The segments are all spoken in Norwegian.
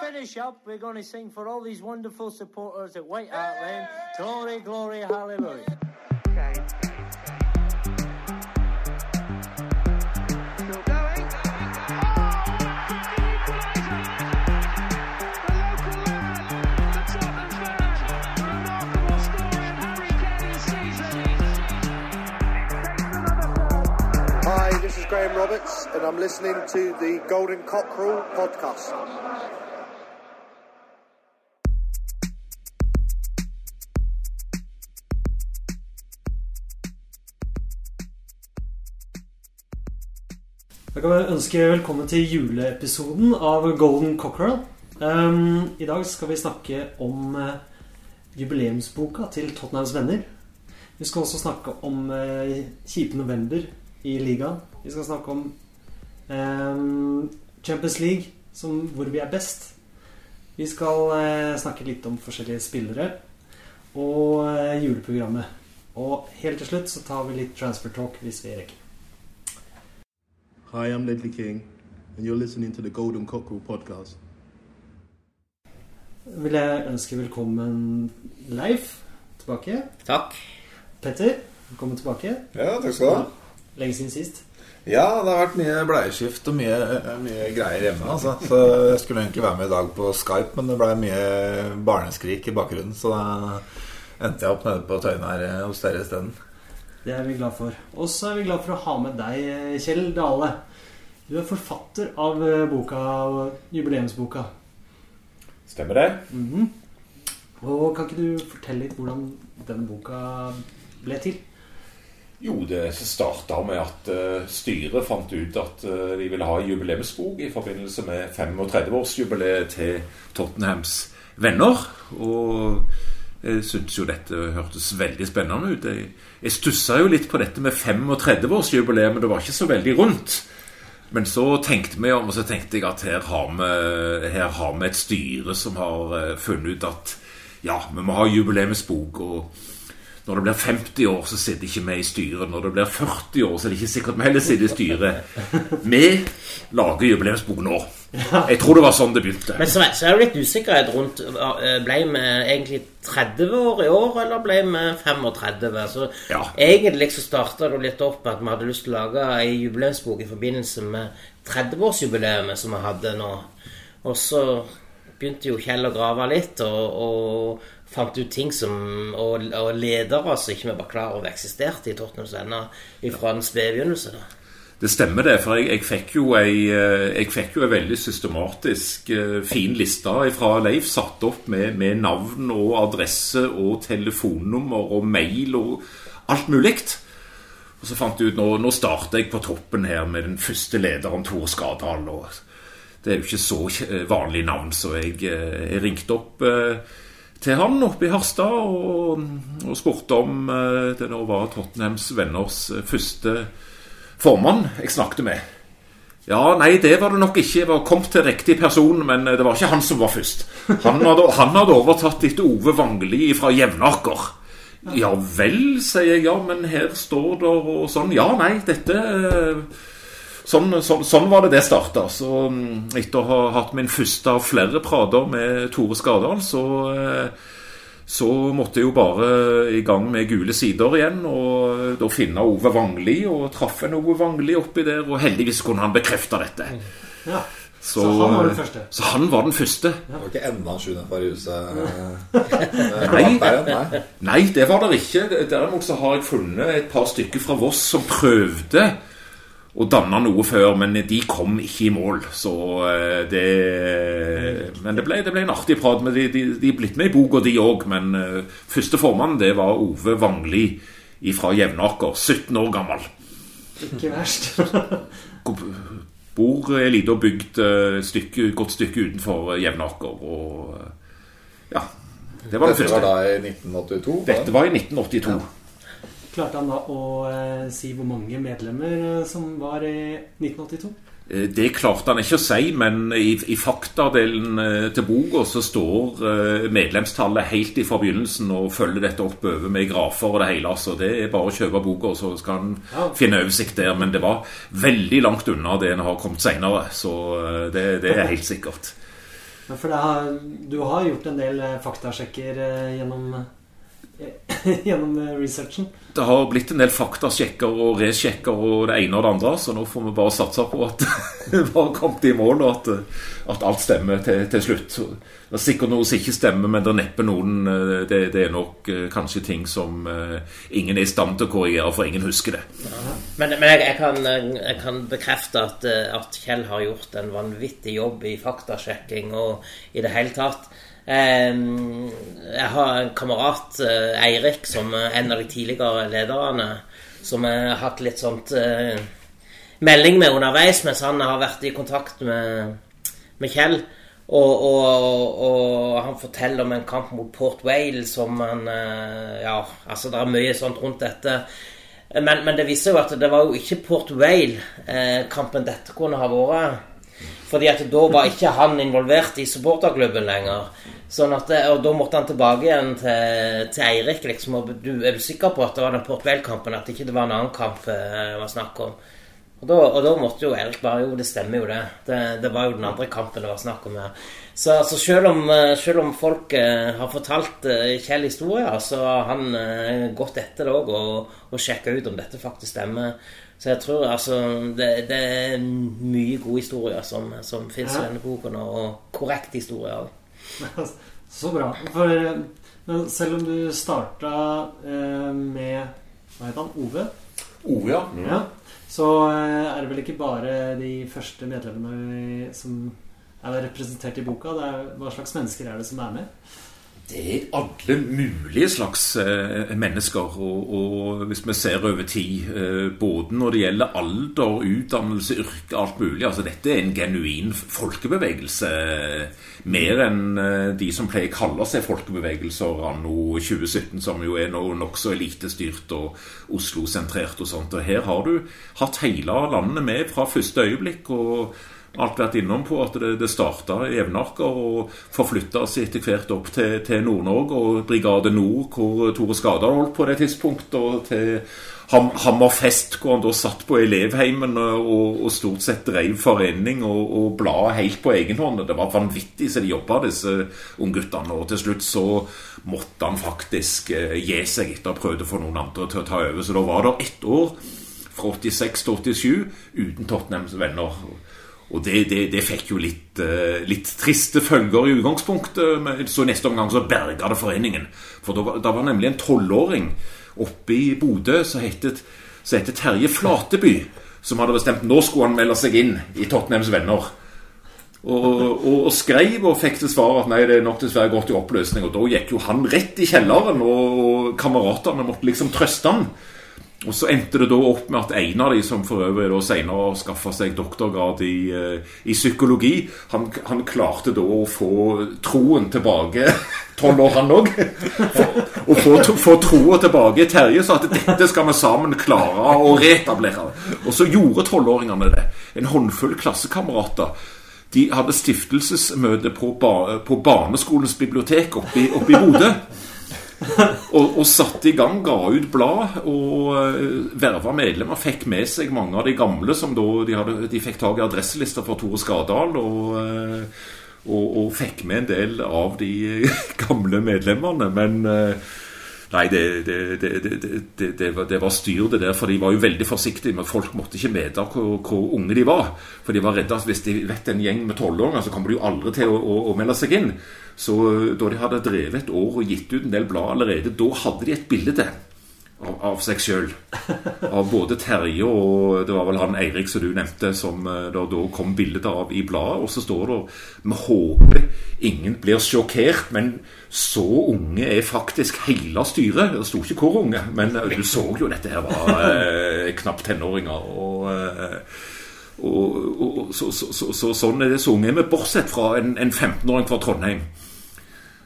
finish up, we're going to sing for all these wonderful supporters at White Hart Lane. Glory, glory, hallelujah. Still. Hi, this is Graham Roberts, and I'm listening to the Golden Cockerel podcast. Da kan vi ønske velkommen til juleepisoden av Golden Cockerel. Um, I dag skal vi snakke om uh, jubileumsboka til Tottenhams venner. Vi skal også snakke om uh, kjipe november i ligaen. Vi skal snakke om um, Champions League, som, hvor vi er best. Vi skal uh, snakke litt om forskjellige spillere og juleprogrammet. Og helt til slutt så tar vi litt transfer talk hvis vi rekker. Hi, I'm Ledley King, and you're listening to the Golden Cockerel podcast. vil jeg ønske velkommen Leif tilbake. Takk. Petter, velkommen tilbake. Ja, takk skal du ha. Lenge siden sist. Ja, det har vært mye bleieskift og mye, mye greier hjemme. Altså. Så jeg skulle egentlig være med i dag på Skype, men det ble mye barneskrik i bakgrunnen. Så da endte jeg opp nede på Tøyen her eh, hos dere isteden. Det er vi glad for. Og så er vi glad for å ha med deg, Kjell Dale. Du er forfatter av eh, boka, jubileumsboka. Stemmer det? Mhm. Og kan ikke du fortelle litt hvordan denne boka ble til? Jo, det starta med at eh, styret fant ut at eh, de ville ha jubileumsbok i forbindelse med 35-årsjubileet til Tottenhams venner. Og jeg syntes jo dette hørtes veldig spennende ut. Jeg, jeg stussa jo litt på dette med 35-årsjubileet, men det var ikke så veldig rundt. Men så tenkte vi om, og så tenkte jeg at her har vi, her har vi et styre som har eh, funnet ut at ja, vi må ha jubileumsbok. og når det blir 50 år, så sitter ikke vi i styret. Når det blir 40 år, så er det ikke sikkert vi heller sitter i styret. Vi lager jubileumsbok nå. Jeg tror det var sånn det begynte. Men så, er det litt usikkerhet rundt eh, Ble vi egentlig 30 år i år, eller ble vi 35? Så Ja. egentlig så starta det litt opp at vi hadde lyst til å lage ei jubileumsbok i forbindelse med 30-årsjubileet som vi hadde nå. Og så begynte jo Kjell å grave litt, og, og fant ut ting som Og, og ledere som ikke vi var klar over eksisterte i Tottenhams Venner fra en sped begynnelse. da. Det stemmer det, for jeg, jeg fikk jo ei, eh, jeg fikk jo ei veldig systematisk eh, fin liste fra Leif satt opp med, med navn og adresse og telefonnummer og mail og alt mulig. Og så fant jeg ut nå, nå starter jeg på toppen her med den første lederen, Tor Skardal. og Det er jo ikke så eh, vanlig navn, så jeg, jeg ringte opp eh, til han oppe i Harstad og, og spurte om eh, det nå var Tottenhams venners eh, første formann jeg snakket med. Ja, nei, det var det nok ikke. Jeg var kommet til riktig person, men eh, det var ikke han som var først. Han hadde, han hadde overtatt etter Ove Vangeli fra Jevnaker. Ja vel, sier jeg. Ja, men her står det og sånn. Ja, nei, dette eh, Sånn, sånn, sånn var det det starta. Så mm, etter å ha hatt min første av flere prater med Tore Skardal, så eh, så måtte jeg jo bare i gang med gule sider igjen, og da finne Ove Vangli, og traff en Ove Vangli oppi der, og heldigvis kunne han bekrefte dette. Ja. Så, Så han var den første? Så han var den første. Det var ikke enda en sjuende far i huset? Nei. Nei. Nei, det var det ikke. Derimot så har jeg funnet et par stykker fra Voss som prøvde å danne noe før, men de kom ikke i mål. Så eh, det Men det ble, det ble en artig prat. Men de, de, de er blitt med i boka, de òg. Men eh, første formann det var Ove Vangli fra Jevnaker. 17 år gammel. Ikke verst. Bor i ei lita bygd eh, et godt stykke utenfor eh, Jevnaker. Og eh, ja. Det var det første. Dette var da i 1982? da? Dette var i 1982. Klarte han da å eh, si hvor mange medlemmer eh, som var i 1982? Eh, Det klarte han ikke å si, men i, i faktadelen til boka så står medlemstallet helt fra begynnelsen og følger dette oppover med grafer og det hele. Så det er bare å kjøpe boka, så skal han Ja. finne oversikt der. Men det var veldig langt unna det en har kommet senere, så det, det er helt sikkert. Ja, for har, du har gjort en del faktasjekker gjennom, gjennom eh, researchen. Det har blitt en del faktasjekker og resjekker og det ene og det andre, så nå får vi bare satse på at vi har kommet i mål, og at, at alt stemmer til, til slutt. Det er sikkert noe som ikke stemmer, men det er neppe noen eh, Det, det er nok eh, kanskje ting som eh, ingen er i stand til å korrigere, for ingen husker det. Men, men jeg, jeg, kan, jeg kan bekrefte at, eh, at Kjell har gjort en vanvittig jobb i faktasjekking og i det hele tatt. Jeg har en kamerat, eh, Eirik, som er en av de tidligere lederne, som jeg har hatt litt sånt eh, melding med underveis mens han har vært i kontakt med, med Kjell. Og, og, og han forteller om en kamp mot Port Whale som han eh, Ja, altså det er mye sånt rundt dette. Men, men det viser jo at det var jo ikke Port Whale-kampen dette kunne ha vært. Fordi at da var ikke han involvert i supporterklubben lenger. Sånn at, Og da måtte han tilbake igjen til, til Eirik. liksom, og du, Er du sikker på at det var den Port Vale-kampen, at det ikke var en annen kamp eh, det var snakk om? Og da, og da måtte jo Eirik bare Jo, det stemmer jo, det. det. Det var jo den andre kampen det var snakk om her. Så altså, selv, om, eh, selv om folk eh, har fortalt eh, Kjell historier, så har han eh, gått etter det òg og, og sjekka ut om dette faktisk stemmer. Så jeg tror altså Det, det er mye gode historier som, som fins i denne boken, og korrekt historier òg. Så bra. For men selv om du starta eh, med Hva het han? Ove? Ove, ja. Ja. Så eh, er det vel ikke bare de første medlemmene som er representert i boka. Det er, hva slags mennesker er det som er med? Det er alle mulige slags eh, mennesker. Og, og hvis vi ser over tid, eh, både når det gjelder alder, utdannelse, yrke, alt mulig altså Dette er en genuin folkebevegelse. Mer enn eh, de som pleier å kalle seg folkebevegelser anno 2017, som jo er nokså elitestyrt og Oslo-sentrert og sånt. Og her har du hatt hele landet med fra første øyeblikk. og alt vært innom på at det, det starta i Evenaker og forflytta seg etter hvert opp til, til Nord-Norge og Brigade Nord, hvor Tore Skadal holdt på det tidspunktet, og til Ham, Hammerfest, hvor han da satt på elevheimen og, og stort sett drev forening og, og bladet helt på egen hånd. Det var vanvittig så de jobba, disse ungguttene. Og til slutt så måtte han faktisk eh, gi seg etter å ha prøvd å få noen andre til å ta over. Så da var det ett år, fra 86 til 87, uten Tottenhams venner. Og det, det, det fikk jo litt, eh, litt triste følger i utgangspunktet. så så neste omgang så berga det foreningen. For da da var nemlig en tolvåring oppe i Bodø som het Terje Flateby, som hadde bestemt nå skulle han melde seg inn i Tottenhams venner. Og, og, og skrev og fikk til svar at nei, det er nok dessverre gått i oppløsning. Og da gikk jo han rett i kjelleren, og, og kameratene måtte liksom trøste han. Og så endte det da opp med at en av de som for øvrig da senere skaffa seg doktorgrad i, eh, i psykologi, han, han klarte da å få troen tilbake Tolv år, han òg. Å få, få troa tilbake. Terje sa at dette skal vi sammen klare å reetablere. Og så gjorde tolvåringene det. En håndfull klassekamerater. De hadde stiftelsesmøte på, ba, på barneskolens bibliotek oppe i Bodø. Og, og satte i gang, ga ut blad og uh, verva medlemmer. Fikk med seg mange av de gamle som da de, hadde, de fikk tak i adresselister for Tore Skardal. Og, eh, og, og fikk med en del av de gamle medlemmene. Men eh, Nei, det, det, det, var, det var styr, det der. For de var jo veldig forsiktige. Men folk måtte ikke vite hvor, hvor unge de var. For de var redde at hvis de vet en gjeng med tolvåringer, så kommer de jo aldri til å, å, å melde seg inn. Så da de hadde drevet et år og gitt ut en del blad allerede, da hadde de et bilde av, av seg sjøl. Av både Terje og det var vel han Eirik som du nevnte, som eh, da, da kom bildet av i bladet. Og så står det Vi håper ingen blir sjokkert, men så unge er faktisk hele styret. Det sto ikke hvor unge, men eh, du så jo dette her var eh, knapt tenåringer. og... Eh, og, og så, så, så, så, sånn er det så unge er vi, bortsett fra en, en 15-åring fra Trondheim.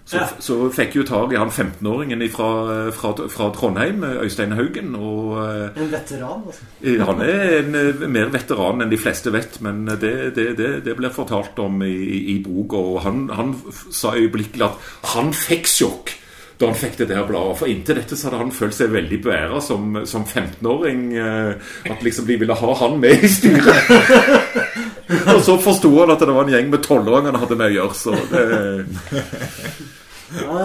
Så, Ja. så fikk jo tak i han 15-åringen fra, fra, fra Trondheim, Øystein Haugen. Og eh, En veteran, altså. han er en, eh, mer veteran enn de fleste vet, men det, det, det, det blir fortalt om i, i, boka. Og han, han sa øyeblikkelig at han fikk sjokk da han fikk det der bladet. For inntil dette så hadde han følt seg veldig beæra som, som 15-åring. eh, At liksom de ville ha han med i styret. Og så forsto han at det var en gjeng med tolvåringer han hadde med å gjøre. Så det, Ja,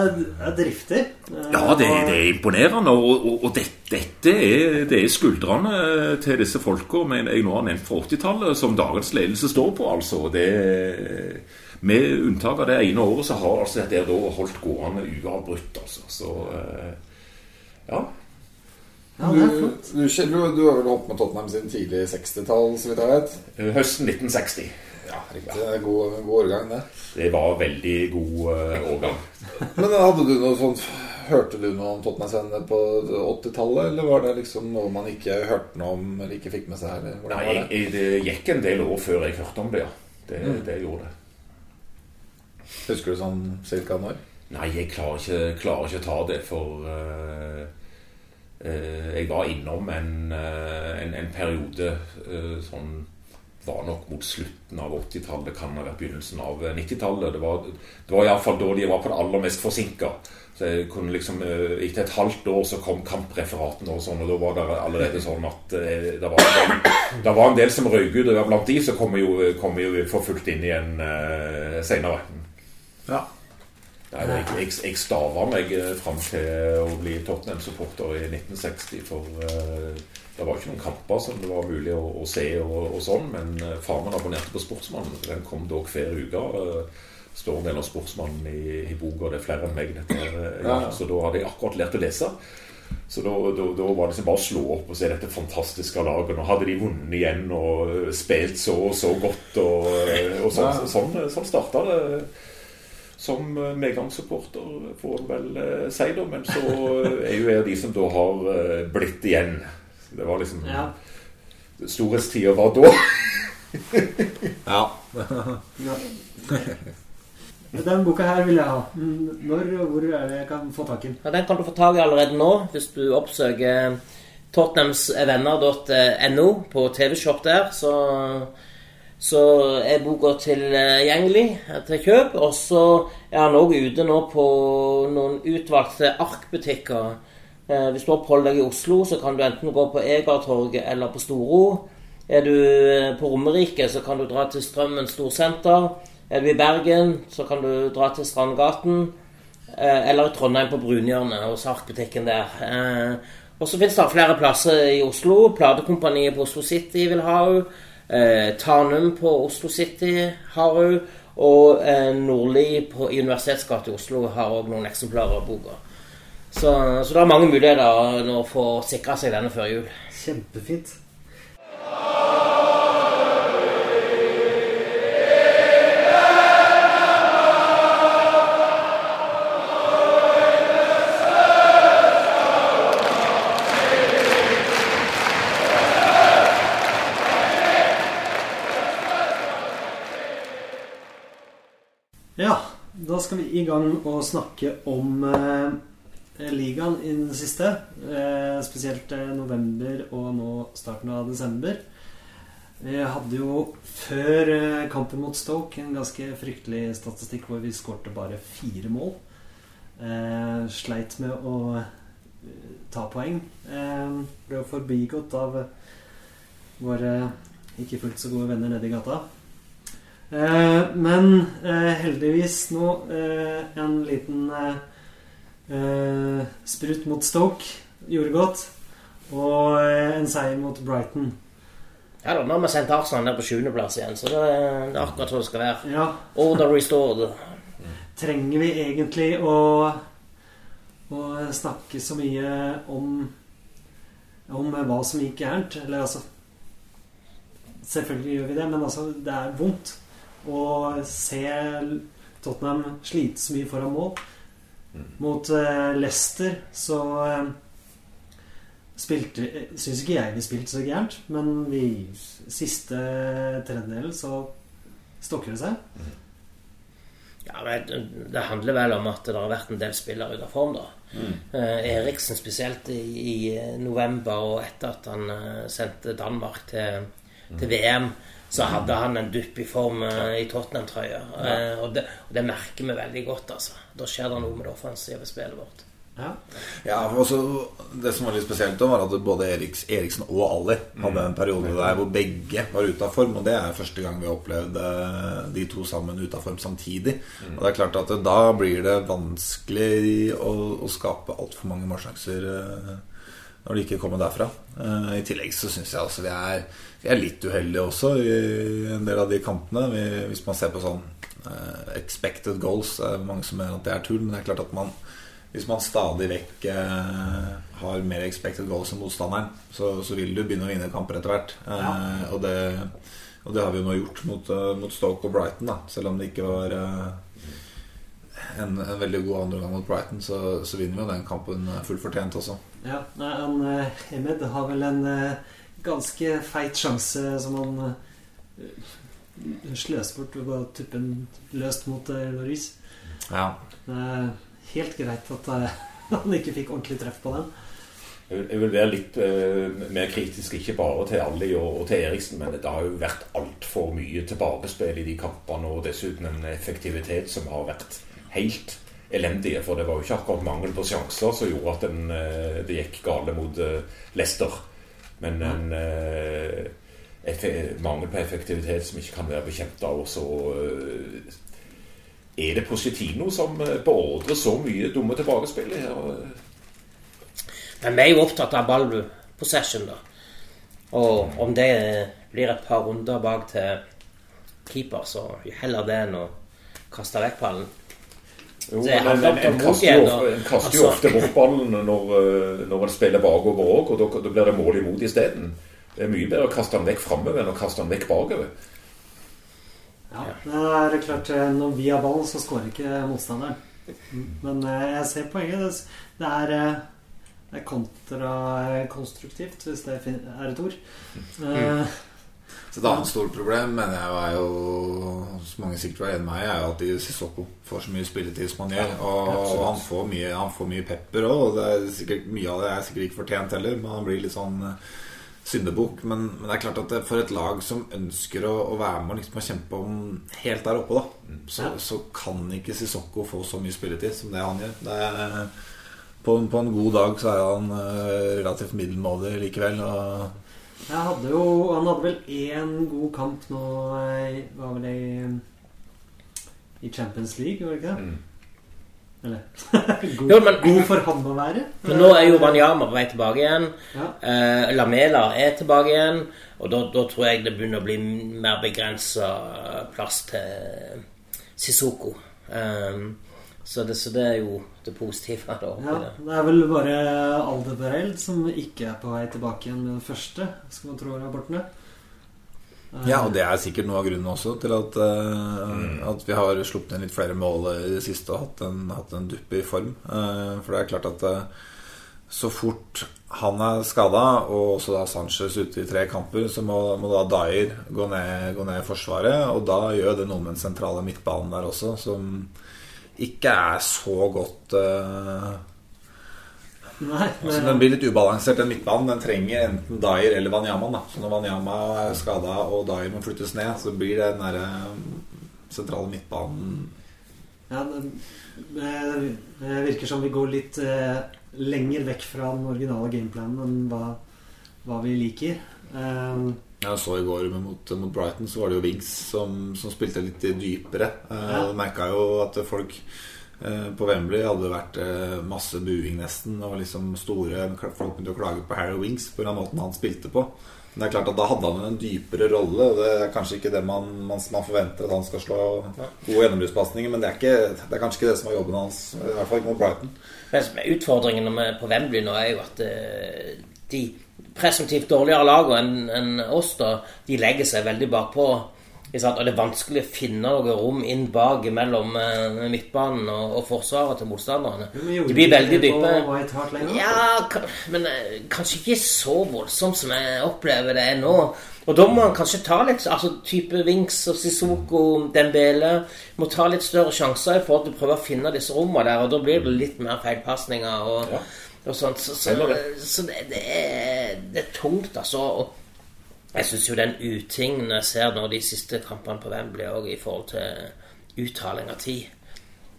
er driftig. Eh, ja, det, det er imponerende. Og, og, og det, dette er, det er skuldrene til disse folka jeg nå har nevnt fra 80-tallet, som dagens ledelse står på. altså. Det, med unntak av det ene året så har altså dette da holdt gående uavbrutt. altså. Så eh, ja. Ja, er. Du, du, du har vel holdt med Tottenham siden tidlig 60-tall, så vidt jeg vet? Høsten 1960. Ja, riktig. Det er god, god årgang, det. Det var veldig god uh, årgang. Men hadde du noe sånt Hørte du noe om Tottenham-venner på 80-tallet, eller var det liksom noe man ikke hørte noe om eller ikke fikk med seg? Eller? Nei, var det? jeg, det gikk en del år før jeg hørte om det, ja. Det, det gjorde det. Husker du sånn cirka når? Nei, jeg klarer ikke, klarer ikke ta det, for uh, uh, jeg var innom en, uh, en, en periode som var nok mot slutten av 80-tallet, kan ha vært begynnelsen av 90-tallet. Det var, det var iallfall da de var på det aller mest forsinka. Liksom, Etter et halvt år så kom kampreferatene, og sånn, og da var det allerede sånn at det var, det var en del som røyk ut. Og blant de så kommer jo, kom jo for fullt inn igjen eh, seinere. Ja. Nei, jeg, jeg, jeg stava meg eh, fram til å bli Tottenham-supporter i 1960. For uh, det var ikke noen kamper som det var mulig å, å se, og, og sånn, men uh, far min abonnerte på Sportsmannen. Den kom dog hver uke. Uh, står en del av Sportsmannen i, i boka, det er flere enn meg. Dette, eh, Ja. Så da hadde jeg akkurat lært å lese. Så da, da, da var det liksom bare å slå opp og se dette fantastiske laget. Nå hadde de vunnet igjen og eh, spilt så og så godt. Og, og sånn, Ja. sånn, sånn starta det som eh, medgangssupporter, får en vel eh, si, da. Men så er jo jeg av de som da har eh, blitt igjen. Det var liksom Ja. Storhetstida var da. Ja. Ja. Den boka her vil jeg ha. Mm, Når og hvor er det jeg kan få tak i den? Ja, Den kan du få tak i allerede nå hvis du oppsøker tottenhamsvenner.no på TV-shop der. Så, så er boka tilgjengelig til kjøp. Og så er den òg ute nå på noen utvalgte arkbutikker. Eh, Hvis du oppholder deg i Oslo, så kan du enten gå på Egertorget eller på Storo. Er du eh, på Romerike, så kan du dra til Strømmen storsenter. Er du i Bergen, så kan du dra til Strandgaten. Eh, Eller i Trondheim på Brunhjørnet, hos arkbutikken der. Eh, Og så finnes det flere plasser i Oslo. Platekompaniet på Oslo City vil ha henne. Eh, Tanum på Oslo City har hun. Og eh, Nordli på, i Universitetsgata i Oslo har òg noen eksemplarer av boka. Så, så det er mange muligheter nå for å sikre seg denne før jul. Kjempefint. Ja, da skal vi i gang og snakke om eh, ligaen i den siste. Eh, spesielt eh, november og nå starten av desember. Vi hadde jo før eh, kampen mot Stoke en ganske fryktelig statistikk hvor vi skårte bare fire mål. Eh, sleit med å ta poeng. Ble forbigått av våre ikke fullt så gode venner nede i gata. Eh, men eh, heldigvis nå eh, en liten sprut mot Stoke gjorde godt. Og en seier mot Brighton. Ja da, Nå har vi sendt Arsenal ned på 20.-plass igjen, så det er akkurat som det skal være. Ja, Order restored. trenger vi egentlig å, å snakke så mye om om hva som gikk gærent? Eller altså Selvfølgelig gjør vi det, men altså, det er vondt å se Tottenham slite så mye foran mål. Mot eh, Leicester så eh, spilte Syns ikke jeg vi spilte så gærent, men vi siste tredjedelen så stokker det seg. Ja, det, det handler vel om at det har vært en del spillere ute av form, da. Eh, Eriksen spesielt i, i november og etter at han eh, sendte Danmark til, til VM, så hadde han en dupp i form eh, i Tottenham-trøya. Ja. og, det, og det merker vi veldig godt, altså. Da skjer det noe med det offensive spillet vårt. Ja. Ja, også, Det som var litt spesielt, da var at både Eriks, Eriksen og Ali hadde en periode der hvor begge var ute av form. Og det er første gang vi har opplevd eh, de to sammen ute av form samtidig. Og det er klart at da blir det vanskelig å, å skape altfor mange målsjanser eh, når de ikke kommer derfra. Eh, I tillegg så syns jeg altså vi er, vi er litt uheldige også i en del av de kampene. Vi, hvis man ser på sånn uh, expected goals, det er mange som mener at det er tull, men det er klart at man hvis man stadig vekk uh, har mer expected goals enn motstanderen, så, så vil du begynne å vinne kamper etter hvert. Ja. og, det, og det har vi jo nå gjort mot, mot Stoke og Brighton, da. Selv om det ikke var en, en veldig god andre gang mot Brighton, så, så vinner vi jo den kampen fullt fortjent også. Ja, nei, han, eh, Emed har vel en eh, ganske feit sjanse som han eh, sløser bort ved å tuppe den løst mot eh, Loris. Ja. Det er helt greit at eh, han ikke fikk ordentlig treff på den. Jeg vil- Jeg vil være litt eh, mer kritisk, ikke bare til Ali og, og til Eriksen, men det har jo vært altfor mye tilbakespill i de kampene, og dessuten en effektivitet som har vært helt elendige. For det var jo ikke akkurat mangel på sjanser som gjorde at den, eh, det gikk gale mot eh, Leicester. Men en eh, mangel på effektivitet som ikke kan være bekjent av. Og så er det Positino som beordrer så mye dumme tilbakespill. her. Men vi er jo opptatt av ball possession, da. Og om det blir et par runder bak til keeper, så heller det enn å kaste vekk ballen. Jo, men en, kaster jo, ofte- en kaster jo Altså- ofte bort ballene når, eh, når en spiller bakover òg, og da, blir det mål imot isteden. Det er mye bedre å kaste den vekk framover enn å kaste den vekk bakover. Ja, det er klart eh, Når vi har ballen, så skårer ikke motstanderen. Men eh, jeg ser poenget. Det er, det er kontrakonstruktivt, hvis det er et ord. Eh, Så et annet stort problem mener jeg er jo Som mange sikkert var enig med meg, er jo at de Sissoko får så mye spilletid som han gjør. Og, absolutt. han får mye, han får mye pepper òg, og det er sikkert, mye av det er sikkert ikke fortjent heller. Men han blir litt sånn eh, syndebukk. Men, men det er klart at for et lag som ønsker å, å være med og liksom kjempe om helt der oppe, da, så, Ja. så kan ikke Sissoko få så mye spilletid som det han gjør. Det er, på, på en god dag så er han eh, relativt middelmådig likevel. Og Jeg hadde jo Han hadde vel én god kamp nå eh, Var vel det i, i Champions League, var det ikke det? Mm. Eller god, Jo, men- god for han å være. Men nå er jo Wanyama på vei tilbake igjen. Ja. Eh, Lamela er tilbake igjen. Og da, da tror jeg det begynner å bli mer begrensa plass til Sissoko. Um, så, det, så det er jo det positive. Da, Ja, det. er vel bare Aldebarell som ikke er på vei tilbake igjen med den første, skal man tro rapportene. Ja, og det er sikkert noe av grunnen også til at, uh, at vi har sluppet inn litt flere mål i det siste og hatt en, hatt en dupp i form. Uh, for det er klart at uh, så fort han er skada, og også da Sanchez ute i tre kamper, så må, må da Dyer gå ned, gå ned i forsvaret. Og da gjør det noe med den sentrale midtbanen der også, som ikke er så godt uh, Nei, Altså, den blir litt ubalansert, den midtbanen. Den trenger enten Dyer eller Wanyama. Så når Wanyama er skada og Dyer må flyttes ned, så blir det den derre sentrale midtbanen ja, det, det- det virker som vi går litt eh, lenger vekk fra den originale gameplanen enn hva, hva vi liker. Eh, Jeg så i går mot, mot Brighton, så var det jo Wings som, som spilte litt dypere. Eh, Ja. Merka jo at folk eh, på Wembley hadde vært eh, masse buing nesten, og liksom store Folk begynte å klage på Harry Wings på den måten han spilte på. Men det er klart at da hadde han en dypere rolle, og det er kanskje ikke det man, man, man forventer at han skal slå gode gjennombruddspasninger, men det er, ikke, det er kanskje ikke det som er jobben hans, i hvert fall ikke mot Brighton. Er utfordringen på Wembley nå, er jo at eh, de presumptivt dårligere lagene enn en oss, da, de legger seg veldig bakpå. Og det er vanskelig å finne noe rom inn bak mellom eh, midtbanen og, og forsvaret til motstanderne. De blir veldig dype. Ja, men eh, kanskje ikke så voldsomt som jeg opplever det nå. Og da må man kanskje ta litt altså type Winks og Sissoko, Dembele Må ta litt større sjanser i forhold til å prøve å finne disse rommene der, og da blir det litt mer feilpasninger og, og sånt. Så, så, så det, det, er, det er tungt, altså. Og jeg syns jo den utingen jeg ser når de siste kampene på Wembley, òg i forhold til uttaling av tid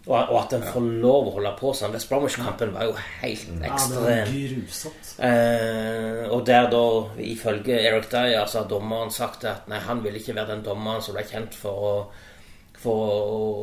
Og, og at en får lov å holde på sånn. West Bromwich-kampen var jo helt Ja, det var ekstrem. Eh, og der da, ifølge Eric Dyer, så har dommeren sagt at nei, han ville ikke være den dommeren som ble kjent for å, for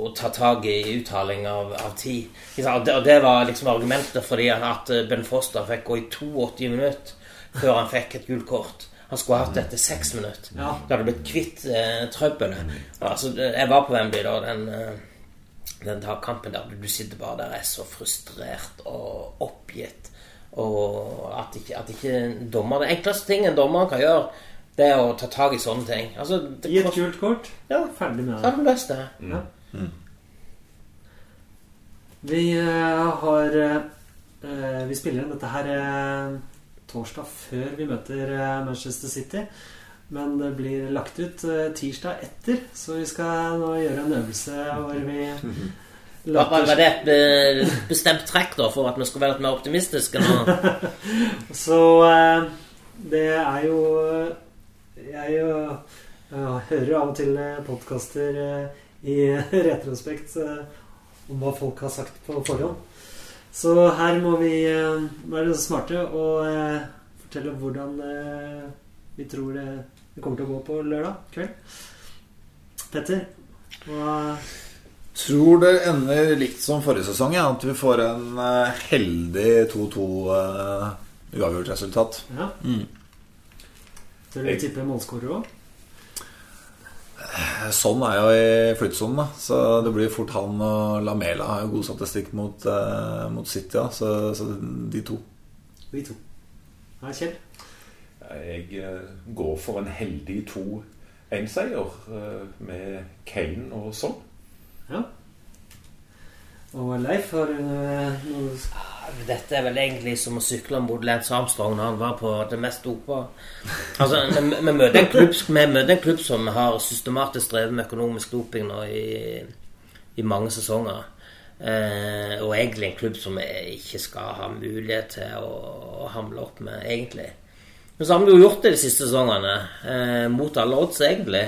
å ta tak i uttaling av, av tid. Og det, og det var liksom argumentet fordi at eh, Ben Foster fikk gå i 82 minutter før han fikk et gult kort. Han skulle hatt det etter seks minutter. Ja. Da hadde blitt kvitt eh, trøbbelet. Altså, jeg var på Wembley da, den, eh, den kampen der du sitter bare der er så frustrert og oppgitt. Og at ikke, at ikke dommer Det enkleste ting en dommer kan gjøre, det å ta tak i sånne ting. Altså, det Gi et gult kort. Ja. Ferdig med Så det. har du løst det. Ja. Vi uh, har uh, Vi spiller inn dette her uh, torsdag før vi møter Manchester City. Men det blir lagt ut tirsdag etter, så vi skal nå gjøre en øvelse hvor vi Var, var det et bestemt trekk da for at vi skulle være litt mer optimistiske nå? Så eh, det er jo Jeg jo, hører av og til podkaster i retrospekt eh, om hva folk har sagt på forhånd. Så her må vi eh, være smarte og eh, fortelle hvordan eh, vi tror det, kommer til å gå på lørdag kveld. Petter, hva Tror det ender likt som forrige sesong. Ja, at vi får en eh, heldig 2-2 uh, uavgjort resultat. Ja. Mm. Tør du tippe målskårer òg? Sånn er jo i flyttsonen, da. Så det blir fort han og Lamela har jo god statistikk mot, eh, mot City. Ja. Så, så de to. Vi to. Ja, Kjell? Jeg eh, går for en heldig 2-1-seier eh, med Kane og sånn. Ja. Og Leif, har du eh, noe Dette er vel egentlig som å sykle mot Lance Armstrong når han var på det mest dopa. Altså, vi, vi, møter en klubb, vi møter en klubb som har systematisk drevet med økonomisk doping nå i, i mange sesonger. Eh, og egentlig en klubb som vi ikke skal ha mulighet til å, å hamle opp med, egentlig. Men så har vi jo gjort det de siste sesongene, eh, mot alle odds, egentlig.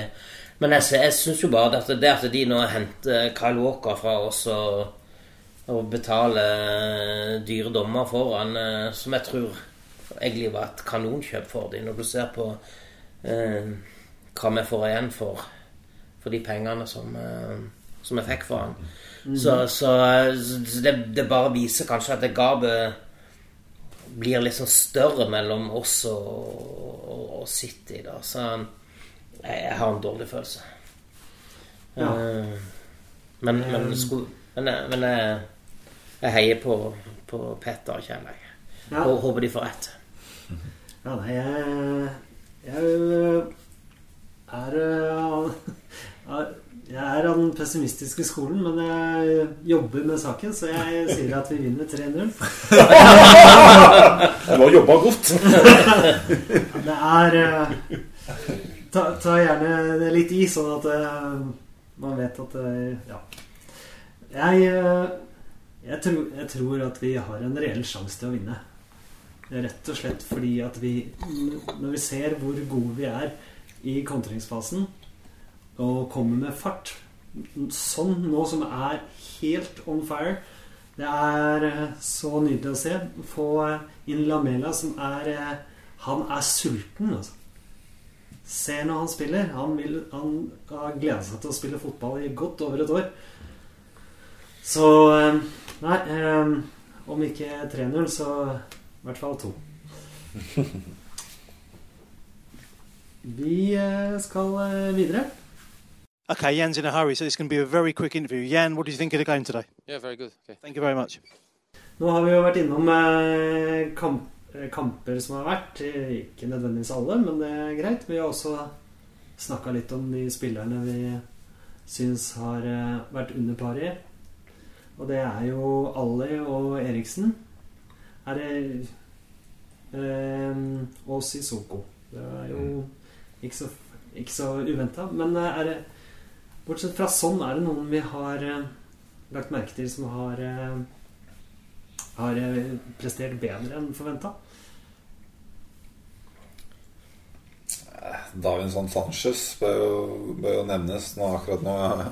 Men jeg, jeg syns jo bare at det at de nå henter Kyle Walker fra oss og og betale dyre dommer for han, som jeg tror egentlig var et kanonkjøp for dem, når du ser på eh, hva vi får igjen for, for de pengene som, eh, som jeg fikk for han. Så, så, så det, det bare viser kanskje at det gapet blir litt sånn større mellom oss og, og, og City, da. Så jeg, jeg har en dårlig følelse. Ja. Eh, men, men, skulle, men, men jeg, jeg heier på, på Petter Kjell. jeg. Ja. Og håper de får rett. Ja, nei, jeg, jeg er eh, Jeg er av den pessimistiske skolen, men jeg jobber med saken, så jeg sier at vi vinner 3-0. Du har jobba godt. Det er eh, ta, ta gjerne litt i, sånn at eh, man vet at eh, Ja. Jeg, eh, jeg, tror, jeg tror at vi har en reell sjanse til å vinne. Rett og slett fordi at vi Når vi ser hvor gode vi er i kontringsfasen og kommer med fart Sånn nå som er helt on fire Det er eh, så nydelig å se. Få inn Lamela, som er eh, Han er sulten, altså. Se når han spiller. Han, vil, han har gleda seg til å spille fotball i godt over et år. Så eh, Nei, um, om ikke 3-0, så i hvert fall 2. Vi eh, skal eh, videre. Okay, Jan's in a hurry, so it's going to be a very quick interview. Jan, what do you think of the game today? Yeah, very good. Okay. Thank you very much. Nå har vi jo vært innom eh, kamp, kamper som har vært. Ikke nødvendigvis alle, men det er greit. Vi har også snakka litt om de spillerne vi syns har vært under paret. Og det er jo Ali og Eriksen. Er det eh, Og Sissoko. Det er jo ikke så, ikke så uventa. Men eh, er det Bortsett fra sånn, er det noen vi har eh, lagt merke til som har eh, har eh, prestert bedre enn forventa? Davinson Sanchez bør jo, bør jo nevnes. Nå akkurat nå har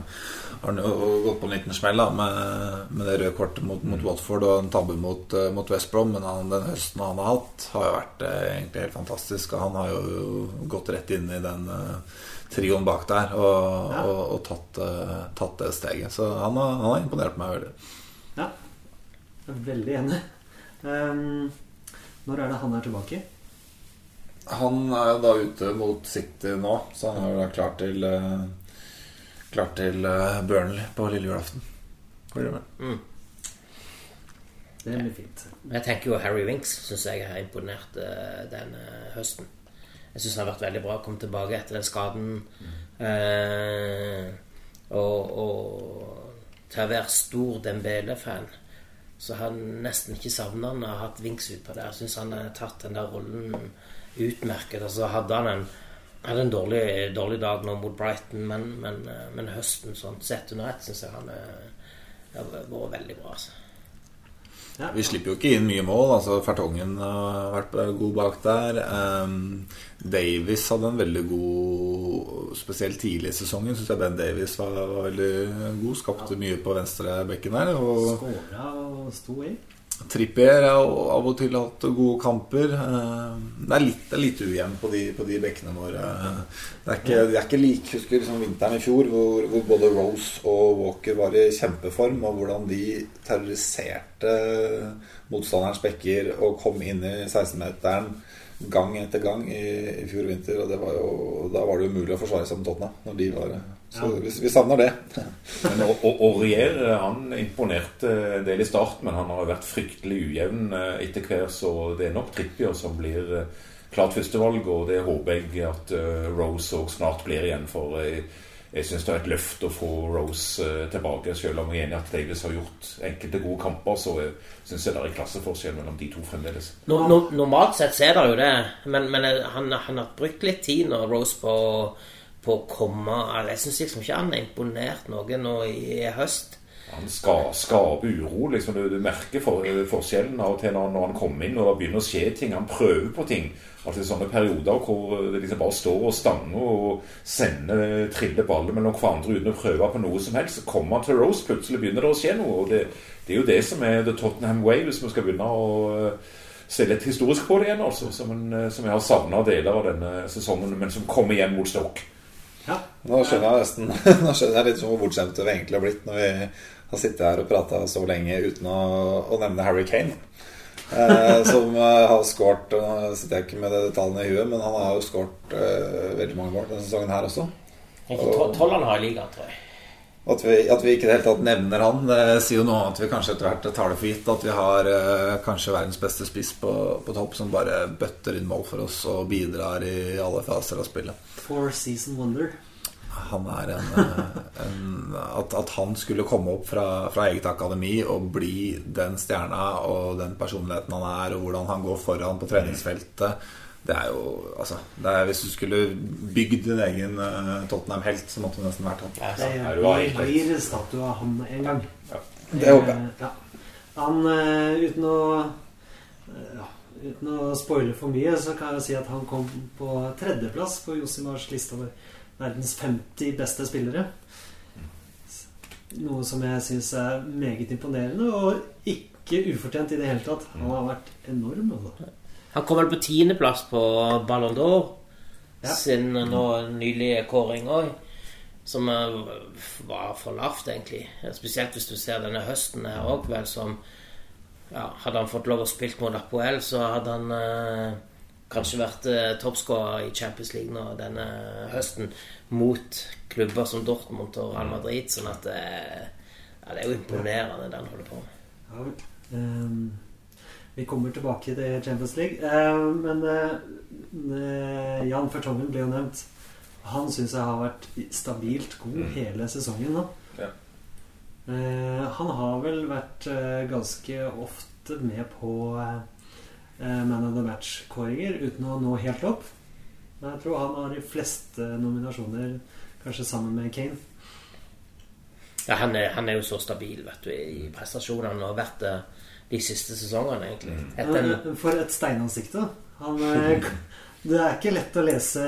han jo gått på en liten smell da, med, med det røde kortet mot, mot Watford og en tabbe mot, eh, mot West Brom. Men han, den høsten han har hatt, har jo vært eh, egentlig helt fantastisk. Og han har jo gått rett inn i den eh, trioen bak der og, Ja. og, og tatt, eh, tatt det steget. Så han har, han har imponert meg veldig. Ja. Jeg er veldig enig. Um, når er det han er tilbake? Han er jo da ute mot City nå, så han er jo da klar til eh, Klar til eh, Burnley på lille julaften. Blir det? Det blir fint. Jeg tenker jo Harry Winks syns jeg har imponert eh, denne høsten. Jeg syns han har vært veldig bra. Kom tilbake etter den skaden. Eh, og, og til å være stor Dembele-fan så har han nesten ikke savna han har hatt Winks utpå der. Jeg syns han har tatt den der rollen utmerket. Og så hadde han en, hadde en dårlig, dårlig dag nå mot Brighton, men, men, eh, men høsten sånn sett under ett syns jeg han eh, har vært veldig bra. altså. Ja. Vi slipper jo ikke inn mye mål. altså Fertongen har vært god bak der. Um, Davis hadde en veldig god Spesielt tidlig i sesongen syns jeg Ben Davis var, var veldig god. Skapte mye på venstre bekken der. Og Skåra og sto i. Trippier har av og til hatt gode kamper. Eh, Det er litt, litt ujevnt på på de bekkene våre. Det er ikke, det er ikke like Husker liksom vinteren i fjor, hvor, hvor både Rose og Walker var i kjempeform, og hvordan de terroriserte motstanderens bekker og kom inn i 16-meteren gang etter gang i, i fjor vinter. Og det var jo, da var det umulig å forsvare seg mot Tottenham. Når de var, så vi, vi savner det. Men Aurier han imponerte en del i starten, men han har vært fryktelig ujevn eh, etter hvert. Så det er nok Trippier som blir eh, klart førstevalg, og det håper jeg at eh, Rose òg snart blir igjen. For jeg, jeg syns det er et løft å få Rose eh, tilbake. Selv om jeg er enig at Davis har gjort enkelte gode kamper, så syns jeg det er klasseforskjell mellom de to fremdeles. No, no, normalt sett så er det jo det, men, men han, han har brukt litt tid nå, Rose, på, på å komme Jeg syns liksom ikke han har imponert noe nå i høst. Han ska, skaper uro. liksom Du, du merker for, forskjellen av og til når, når han kommer inn og det begynner å skje ting. Han prøver på ting. At det er sånne perioder hvor det liksom bare står og stanger og sender triller baller mellom hverandre uten å prøve på noe som helst. Så kommer han til Rose, plutselig begynner det å skje noe. og det, det er jo det som er The Tottenham Way, hvis vi skal begynne å eh, se litt historisk på det igjen. altså, Som, en, eh, som jeg har savna deler av denne sesongen, men som kommer igjen mot Stoke. Ja. Nå skjønner jeg nesten Nå skjønner jeg litt hvor bortskjemte vi egentlig har blitt når vi har sittet her og prata så lenge uten å, å nevne Harry Kane. Eh, som eh, har skåret Nå sitter jeg ikke med de detaljene i huet, men han har jo skåret eh, veldig mange mål denne sesongen her også. Tolv han har i ligaen, tror jeg. At vi, at vi ikke i det hele tatt nevner han, det sier jo noe om at vi kanskje etter hvert tar det for gitt at vi har eh, kanskje verdens beste spiss på, på topp som bare bøtter inn mål for oss og bidrar i alle faser av spillet. Four season wonder. Han er en, eh, en at, at han skulle komme opp fra, fra eget akademi og bli den stjerna og den personligheten han er, og hvordan han går foran på treningsfeltet Det er jo altså det er, Hvis du skulle bygd din egen eh, Tottenham-helt, så måtte du nesten vært han. Det er du blir, statue av han en gang. Ja. Det håper jeg. Eh, Ja. Han, uten å ja, Uten å spoile for mye, så kan jeg si at han kom på tredjeplass på Josimars liste over verdens 50 beste spillere. Noe som jeg syns er meget imponerende, og ikke ufortjent i det hele tatt. Han har vært enorm. Altså. Han kom vel på tiendeplass på Ballon d'Or Ja. sin nå nylige kåring òg. Som var for lavt, egentlig. Spesielt hvis du ser denne høsten her òg, vel, som ja, Hadde han fått lov å spille mot Apoel, så hadde han eh, kanskje vært eh, toppskårer i Champions League nå denne høsten mot klubber som Dortmund og Real Madrid. Sånn at eh, ja, det er jo imponerende, det han holder på med. Ja. Ehm, vi kommer tilbake til Champions League. Uh, men eh, Jan Fertongen ble jo nevnt. Han syns jeg har vært stabilt god Mm. hele sesongen nå. Eh, han har vel vært eh, ganske ofte med på eh, Man of the Match-kåringer uten å nå helt opp. Men jeg tror han har de fleste nominasjoner, kanskje sammen med Kane. Ja, han er, han er jo så stabil vet du, i prestasjonene og har vært det de siste sesongene, egentlig. Etter Eh, For et steinansikt, da. Han, Det er ikke lett å lese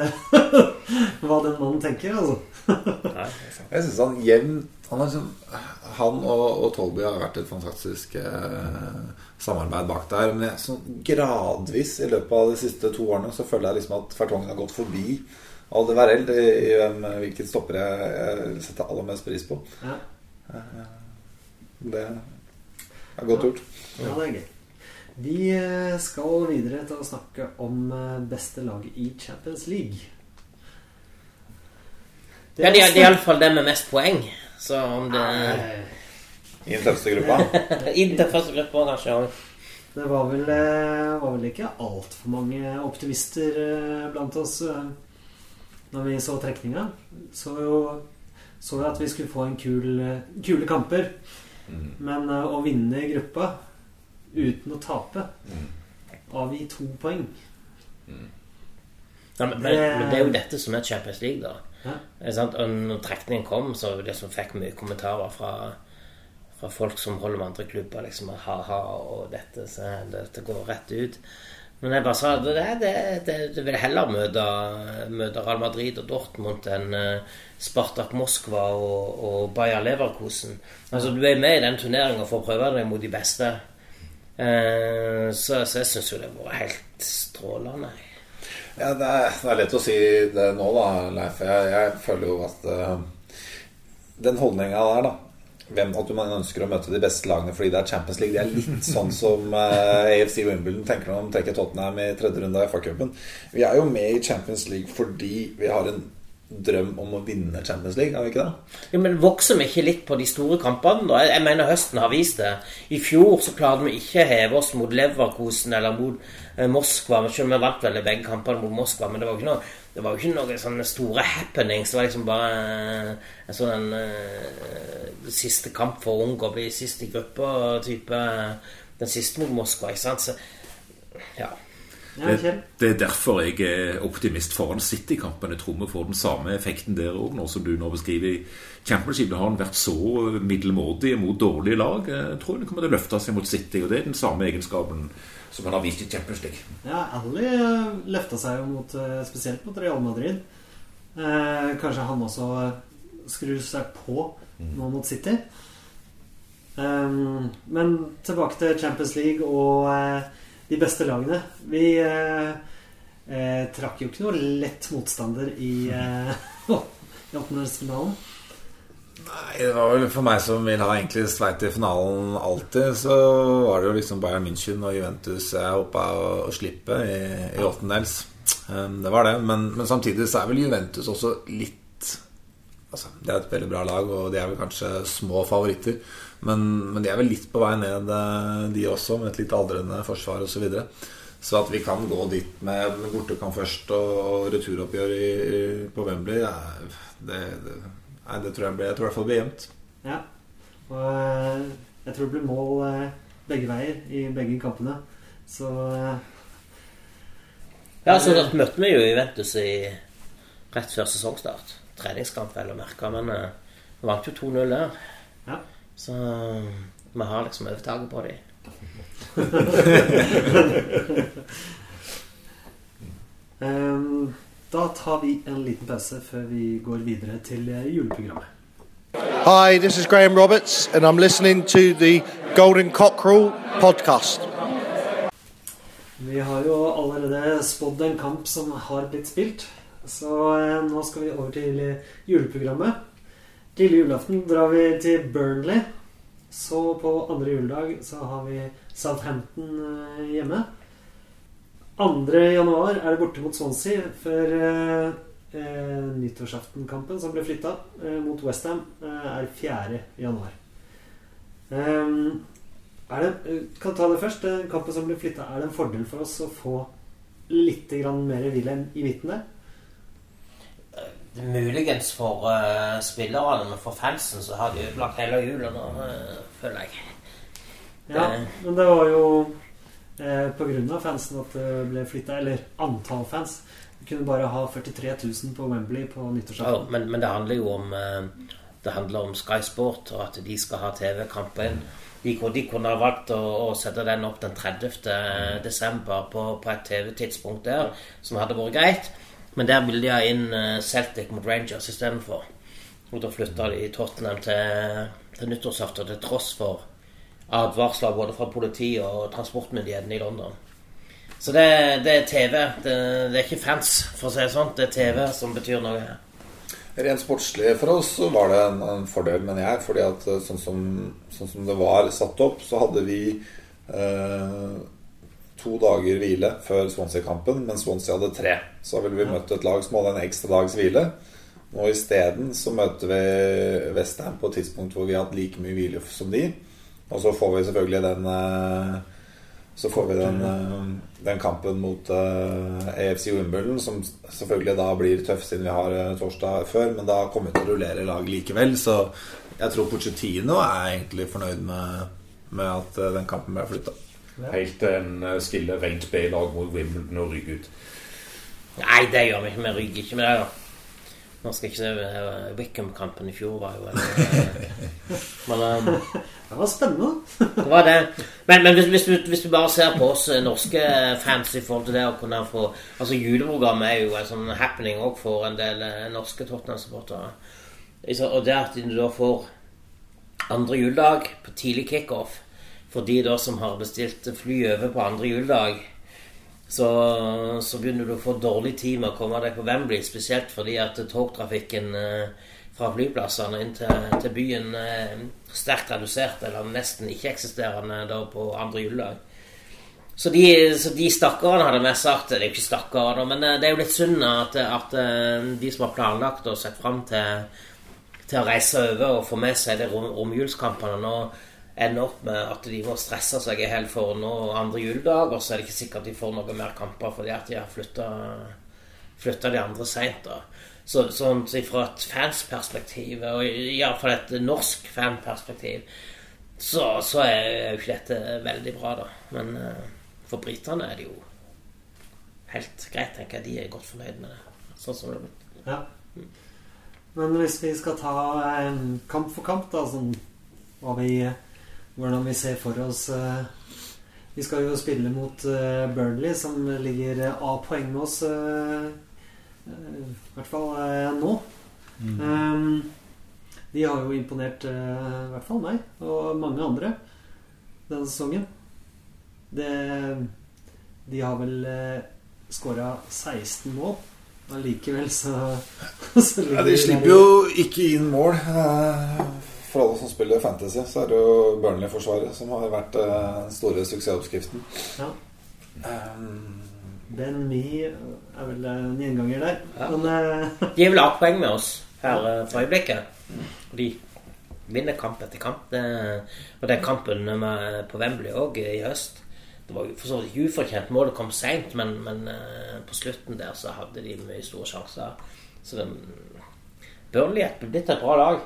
hva den mannen tenker, altså. Nei, Jeg synes han jevn Han, liksom, han og, og Tolby har vært et fantastisk eh, samarbeid bak der. Men jeg, sånn gradvis i løpet av de siste to årene så føler jeg liksom at Fertongen har gått forbi Alde Verrell i, i hvem- hvilken stopper jeg, jeg setter aller mest pris på. Ja, Det er godt gjort. ja det er gøy. Vi eh, skal videre til å snakke om eh, beste lag i Champions League. Ja, det er iallfall det med mest poeng. Så om det I den tøffeste gruppa. I den første gruppa, kanskje. Det var vel, eh, var vel ikke altfor mange optimister eh, blant oss eh, når vi så trekninga. Så jo så vi at vi skulle få en kul, kule kamper. Men eh, å vinne i gruppa uten å tape avgi to poeng Ja, men, men, men det er jo dette som er Champions League, da. Ja. Og når trekningen kom, så det som fikk mye kommentarer fra, fra folk som holder med andre klubber, liksom ha-ha og dette, så dette går rett ut. Men jeg bare sa det, det, det, det vil heller møte, møte Real Madrid og Dortmund enn eh, Spartak Moskva og, og Bayer Leverkusen. Altså, du er med i den turneringa for å prøve deg mot de beste. Eh, så, så jeg syns jo det var helt strålende. Ja, det er, det er lett å si det nå, da, Leif. Jeg, jeg føler jo at uh, den holdninga der, da hvem, At man ønsker å møte de beste lagene fordi det er Champions League, det er litt sånn som uh, AFC Wimbledon tenker når de trekker Tottenham i tredje runde av FA-cupen. Vi er jo med i Champions League fordi vi har en drøm om å vinne Champions League, har vi ikke det? Ja, men Vokser vi ikke litt på de store kampene? da? Jeg, mener høsten har vist det. I fjor så klarte vi ikke å heve oss mot Leverkosen eller mot eh, Moskva. Selv om vi vant vel begge kampene mot Moskva, men det var jo ikke noe, det var jo ikke noen sånne store happenings. Det var liksom bare eh, en sånn en, eh, siste kamp for å unngå å bli sist i gruppa. Type den siste mot Moskva, ikke sant? Så, ja. Det, det er derfor jeg er optimist foran City-kampen. Jeg tror vi får den samme effekten der òg, nå som du nå beskriver. I Championship det har han vært så middelmådig mot dårlige lag. Jeg tror han kommer til å løfte seg mot City, og det er den samme egenskapen som han har vist i Champions League. Ja, Ally eh, løfta seg jo mot, eh, spesielt mot Real Madrid. Eh, kanskje han også skrur seg på nå mot City. Um, men tilbake til Champions League og eh, de beste lagene. Vi eh, eh, trakk jo ikke noe lett motstander i eh, i. Nei, det var vel for meg som vil ha egentlig sveit i finalen alltid, så var det jo liksom Bayern München og Juventus jeg håpa å slippe i, i åttendels. Um, Det var det. Men, men samtidig så er vel Juventus også litt Altså, Det er et veldig bra lag, og de er vel kanskje små favoritter. Men, men de er vel litt på vei ned, eh, de også, med et litt aldrende forsvar osv. Så, videre. så at vi kan gå dit med med bortekamp først og returoppgjør i, i, på Wembley, ja, det, det, nei, det tror jeg, blir- jeg tror i hvert fall det blir jevnt. Ja. Og eh, jeg tror det blir mål eh, begge veier i begge kampene. Så Ja, så da møtte vi jo Juventus i rett før sesongstart. Treningskamp, vel å merke, men vi vant jo 2-0 der. Ja. Så eh, vi har liksom overtaket på dem. um, Da tar vi en liten pause før vi går videre til eh, juleprogrammet. Hi, this is Graham Roberts, and I'm listening to the Golden Cockerel podcast. Vi har jo allerede spådd en kamp som har blitt spilt, så eh, nå skal vi over til juleprogrammet. Lille julaften drar vi til Burnley. Så på andre juledag så har vi Southampton eh, hjemme. 2. januar er det borte mot Swansea før eh, eh, nyttårsaftenkampen som ble flytta eh, mot Westham, eh, er 4. januar. Ehm, er det, eh, kan ta det først. Den kampen som ble flytta, er det en fordel for oss å få litt mer Wilhelm i midten der? Muligens for uh, spillerne, men for fansen så har de ødelagt hele jula nå, uh, føler jeg. Ja, Det- men det var jo eh, av fansen at det ble flytta, eller antall fans. Vi kunne bare ha 43 000 på Wembley på Ja, men, men det handler jo om, eh, det handler om Sky Sport, og at de skal ha TV-kampen. De, de kunne ha valgt å, å sette den opp den 30. desember på, på et TV-tidspunkt der, som hadde vært greit. Men der ville de ha inn eh, Celtic mot Rangers istedenfor. Og da flytta de Tottenham til, til nyttårsaften til tross for advarsler både fra politi og transportmyndighetene i London. Så det, det er TV. Det, det er ikke fans, for å si det sånn. Det er TV som betyr noe her. Rent sportslig for oss så var det en, en fordel, mener jeg. fordi at eh, sånn som, sånn som det var satt opp, så hadde vi eh, to dager hvile før Swansea-kampen, men Swansea hadde tre. Så ville vi møtt et lag som hadde en ekstra dags hvile. Nå isteden så møter vi Westham på et tidspunkt hvor vi har hatt like mye hvile som de. Og så får vi selvfølgelig den eh, Så får vi den, eh, den kampen mot EFC AFC Wimbledon, som selvfølgelig da blir tøff siden vi har eh, torsdag før, men da kommer vi til å rullere lag likevel. Så jeg tror Pochettino er egentlig fornøyd med, med at eh, den kampen ble flytta. Helt til en stille stiller rent B-lag mot Wimbledon og rygger ut. Nei, det gjør vi ikke. Vi rygger ikke med det. da Nå skal jeg ikke se eh, Wickham-kampen i fjor var jo eh, Men um, Det var spennende. Det var det. Men, men hvis, hvis, du, hvis du bare ser på oss eh, norske fans i forhold til det å kunne få Altså Juleprogrammet er jo en sånn happening òg for en del eh, norske Tottenham-supportere. Og det at du da får andre juledag på tidlig kickoff for de da som har bestilt fly over på andre juledag, så, så begynner du å få dårlig tid med å komme deg på Wembley. Spesielt fordi at togtrafikken eh, fra flyplassene inn til, til byen er sterkt redusert, eller nesten ikke-eksisterende da på andre juledag. Så de, de stakkarene hadde vi sagt Det er jo ikke stakkarer, men eh, det er jo litt synd at, at eh, de som har planlagt og sett fram til, til å reise over og få med seg de rom, romjulskampene, nå ender opp med at de må stresse seg i hel for nå andre juledag, og så er det ikke sikkert de får noen mer kamper fordi at de har flytta, de andre seint. Så, sånn så fra et fansperspektiv, og iallfall et norsk fanperspektiv, så, så er jo ikke dette veldig bra, da. Men eh, for britene er det jo helt greit, tenker jeg. De er godt fornøyd med det. Sånn som det blitt. Ja. Men hvis vi skal ta kamp for kamp, da, sånn hva vi, hvordan vi ser for oss eh, Vi skal jo spille mot eh, Burnley, som ligger A-poeng med oss, eh, eh, i hvert fall eh, nå. Um, de har jo imponert eh, i hvert fall meg og mange andre denne sesongen. Det, de har vel skåra 16 mål. Allikevel så, så Ja, de slipper jo ikke inn mål. Eh, For alle som spiller Fantasy, så er det jo Burnley-forsvaret som har vært eh, den store suksessoppskriften. Ja. Um, Ben Me er vel en gjenganger der. Ja. Men uh... De er vel A-poeng med oss her eh, for øyeblikket. Og de vinner kamp etter kamp. Det, og den kampen med, på Wembley òg i høst Det var for så vidt ufortjent mål, det kom seint, men, men eh, på slutten der så hadde de mye store sjanser. Så den Burnley er blitt et bra lag.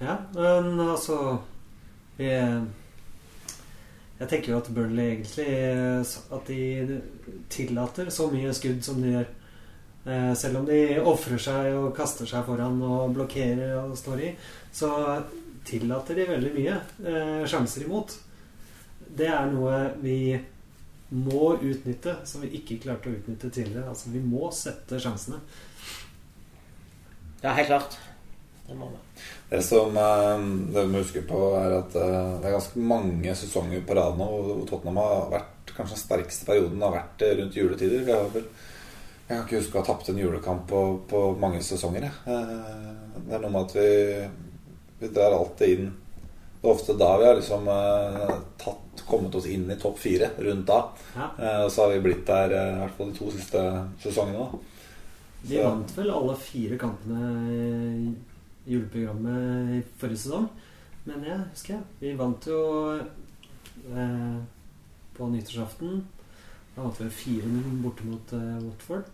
Ja, men altså vi, Jeg tenker jo at Burnley egentlig At de tillater så mye skudd som de gjør. Eh, Selv om de ofrer seg og kaster seg foran og blokkerer og står i, så tillater de veldig mye eh, sjanser imot. Det er noe vi må utnytte, som vi ikke klarte å utnytte tidligere. Altså, vi må sette sjansene. Ja, helt klart. Det må vi. Det som eh, det vi må huske på, er at eh, det er ganske mange sesonger på rad nå hvor Tottenham har vært Kanskje den sterkeste perioden har vært eh, rundt juletider. Vi har vel Jeg kan ikke huske å ha tapt en julekamp på, på mange sesonger. jeg. Eh, Det er noe med at vi, vi drar alltid inn Det er ofte da vi har liksom tatt, kommet oss inn i topp fire. Rundt da. Ja. Eh, Og så har vi blitt der i hvert fall de to siste sesongene. da. De vant vel alle fire kampene juleprogrammet i forrige sesong. Men jeg husker jeg. Vi vant jo eh, på nyttårsaften. Da vant vi 4-0 borte mot eh, Watford.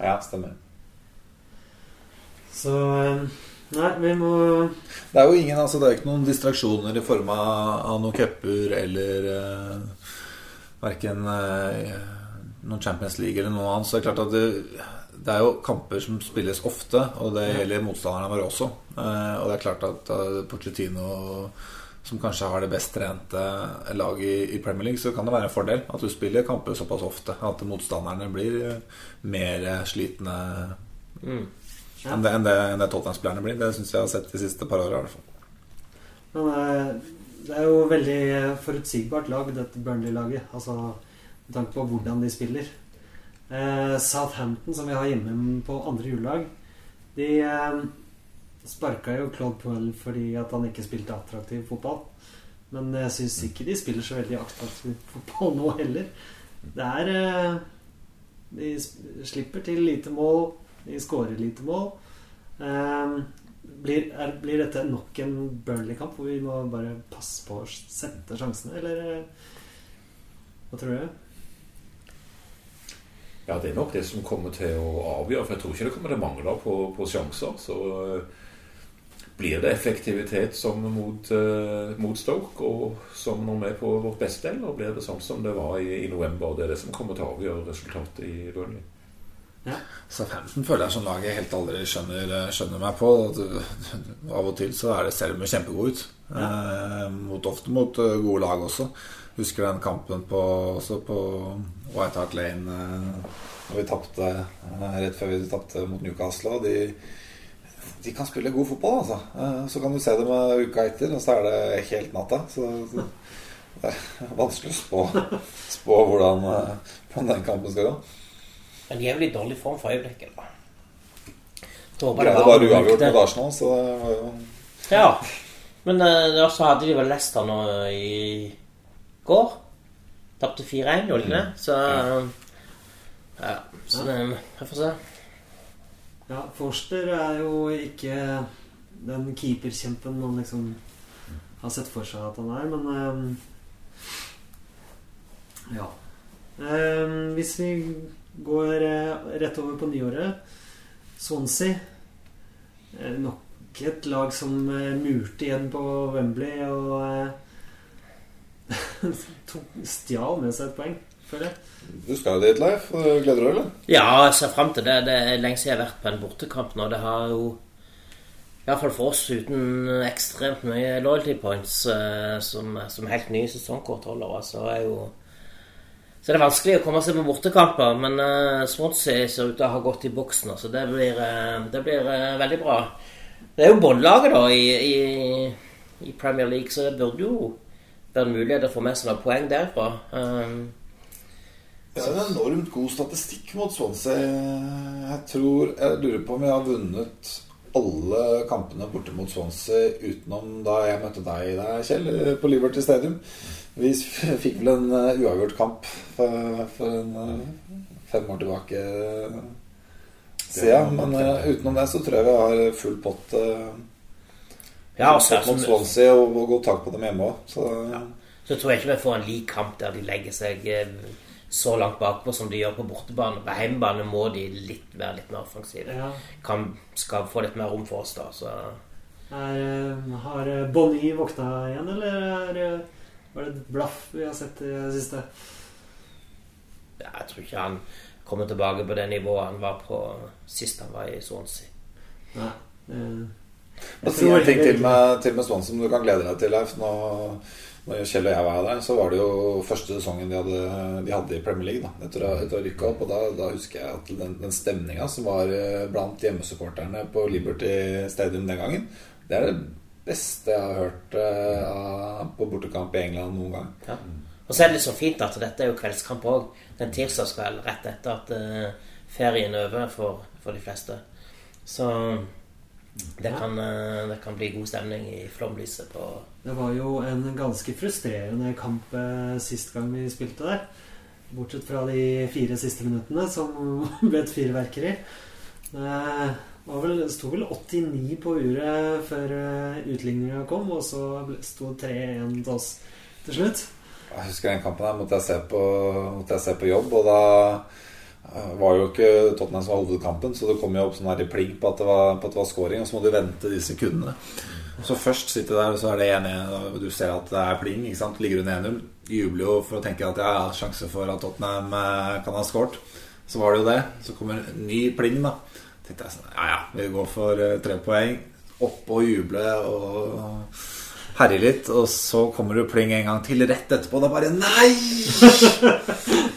Ja, stemmer. Så eh, Nei, vi må Det er jo ingen, altså det er ikke noen distraksjoner i form av, av noen cuper eller eh, verken noen Champions League eller noe annet. Så det er klart at det, det er jo kamper som spilles ofte, og det gjelder motstanderne våre også. Eh, og det er klart at uh, Pochettino, som kanskje har det best trente laget i, Premier League, så kan det være en fordel at du spiller kamper såpass ofte at motstanderne blir eh, mer slitne Mm. enn det, enn det, enn det Tottenham-spillerne blir. Det syns jeg har sett de siste par åra, i hvert fall. Men eh, det er jo veldig forutsigbart lag, dette Burnley-laget. Altså med tanke på hvordan de spiller. Eh, Southampton, som vi har hjemme på andre julelag, de eh, sparka jo Claude Puel fordi at han ikke spilte attraktiv fotball. Men jeg syns ikke de spiller så veldig attraktiv fotball nå heller. Det er eh, De slipper til lite mål, de skårer lite mål. Blir, er, blir dette nok en Burnley-kamp hvor vi må bare passe på å sette sjansene, eller hva tror du? Ja, det er nok det som kommer til å avgjøre. For jeg tror ikke det kommer til å mangle på, på sjanser. Så uh, blir det effektivitet som mot, uh, mot Stoke, og som når vi er på vårt beste, eller blir det sånn som det var i, i november? Det er det som kommer til å avgjøre resultatet i Burnley. Southampton føler jeg som lag jeg helt aldri skjønner, skjønner meg på. At Av og til så er det, ser de kjempegode ut. Eh, mot, ofte mot eh, gode lag også. Husker den kampen på, også på White Hart Lane når da vi tapte eh, rett før vi tapte mot Newcastle. Og de, de kan spille god fotball, altså. Eh, så kan du se dem eh, uka etter, og så er det helt natta. Så, så det er vanskelig å spå, spå hvordan, eh, hvordan den kampen skal gå. En i dårlig form for øyeblikket. da. Greide var bare uavgjort mot Arsenal, så det var jo Ja. Men uh, så hadde de vel Leicester nå i går. Tapte 4-1, gjorde de ikke det? Så Ja. Så det, jeg får se. Ja, Forster er jo ikke den keeperkjempen man liksom har sett for seg at han er, men um, Ja. Um, hvis vi går uh, rett over på nyåret Swansea Uh, Nok et lag som uh, murte igjen på Wembley og stjal med seg et poeng. Du skal dit, Leif. Gleder du deg, eller? Ja, jeg ser fram til det. Det er lenge siden jeg har vært på en bortekamp nå. Det har jo Iallfall for oss uten ekstremt mye loyalty points eh, som, som helt nye sesongkortholdere, så er jo så det er vanskelig å komme seg på bortekamper, men uh, Swansea ser ut til å ha gått i boksen, så det blir, eh, det blir veldig bra. Det er jo båndlaget da i, i, i Premier League, så det burde jo være en mulighet å få med seg noen poeng derfra. Um, Det er en enormt god statistikk mot Swansea. Jeg tror Jeg lurer på om vi har vunnet alle kampene borte mot Swansea utenom da jeg møtte deg der, Kjell, på Liberty Stadium. Vi fikk vel en eh, uavgjort kamp for, for en eh, fem år tilbake siden. Men eh, utenom det så tror jeg vi har full pott uh, Ja, og så- mot Swansea og, og godt tak på dem hjemme òg. Så Så tror jeg ikke vi får en lik kamp der de legger seg eh, så langt bakpå som de gjør på bortebane. På hjemmebane må de litt, være litt mer offensive. Ja. Kan, skal få litt mer rom for oss, da. Så Er, eh, har Bonny Bonnie våkna igjen, eller er, eh, var det et blaff vi har sett i det siste? ja, jeg tror ikke han kommer tilbake på det nivået han var på sist han var i Swansea. Nei. eh, Og si en ting til med, til med Swansea som du kan glede deg til, Leif. Nå, når Kjell og jeg var der, så var det jo første sesongen de hadde, de hadde i Premier League. da Etter etter å rykke opp. Og da, da husker jeg at den, den stemninga som var eh, blant hjemmesupporterne på Liberty Stadium den gangen, det er det beste jeg har hørt uh, på bortekamp i England noen gang. Ja. Og så er det litt så fint at dette er jo kveldskamp òg. Den tirsdagskveld rett etter at uh, ferien er over for, for de fleste. Så det kan, eh, det kan bli god stemning i flomlyset på Det var jo en ganske frustrerende kamp eh, sist gang vi spilte der. Bortsett fra de fire siste minuttene, som ble et fyrverkeri. Det var vel, sto vel 89 på uret før eh, utligninga kom, og så sto 3-1 til oss til slutt. Jeg husker den kampen her måtte jeg se på, måtte jeg se på jobb, og da eh, var jo ikke Tottenham som var hovedkampen, så det kom jo opp sånn her pling på at det var, på at det var scoring, og så må du vente de sekundene. Så først sitter du der, og så er det 1-1, og du ser at det er pling, ikke sant? Ligger under 1-0. Jubler jo for å tenke at jeg har sjanse for at Tottenham eh, kan ha scoret. Så var det jo det. Så kommer ny pling, da. tenkte jeg sånn Ja, ja, vi går for eh, tre poeng. Oppe og juble og herje litt. Og så kommer det pling en gang til rett etterpå. Da bare Nei!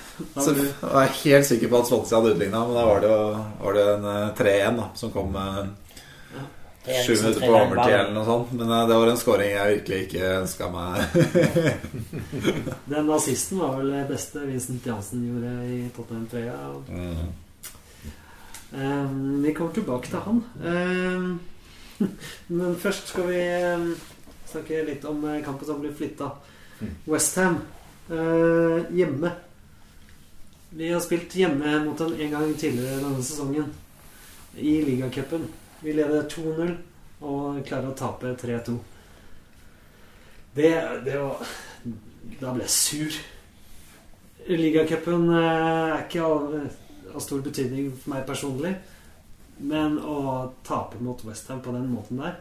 Så jeg er helt sikker på at Swansea hadde utligna, men da var det, jo, var det en eh, 3-1 da, som kom eh, sju minutter på 3-1 overtid eller noe sånt. Men eh, det var en scoring jeg virkelig ikke ønska meg. Den assisten var vel det beste Vincent Jansen gjorde i Tottenham-trøya. Mm. Um, vi kommer tilbake til han. Um, men først skal vi um, snakke litt om eh, kampen som blir flytta. Westham uh, hjemme. Vi har spilt hjemme mot den en gang tidligere denne sesongen. I ligacupen. Vi leder 2-0 og klarer å tape 3-2. Det, det var Da ble jeg sur. Ligacupen eh, er ikke av, av stor betydning for meg personlig. Men å tape mot Westham på den måten der,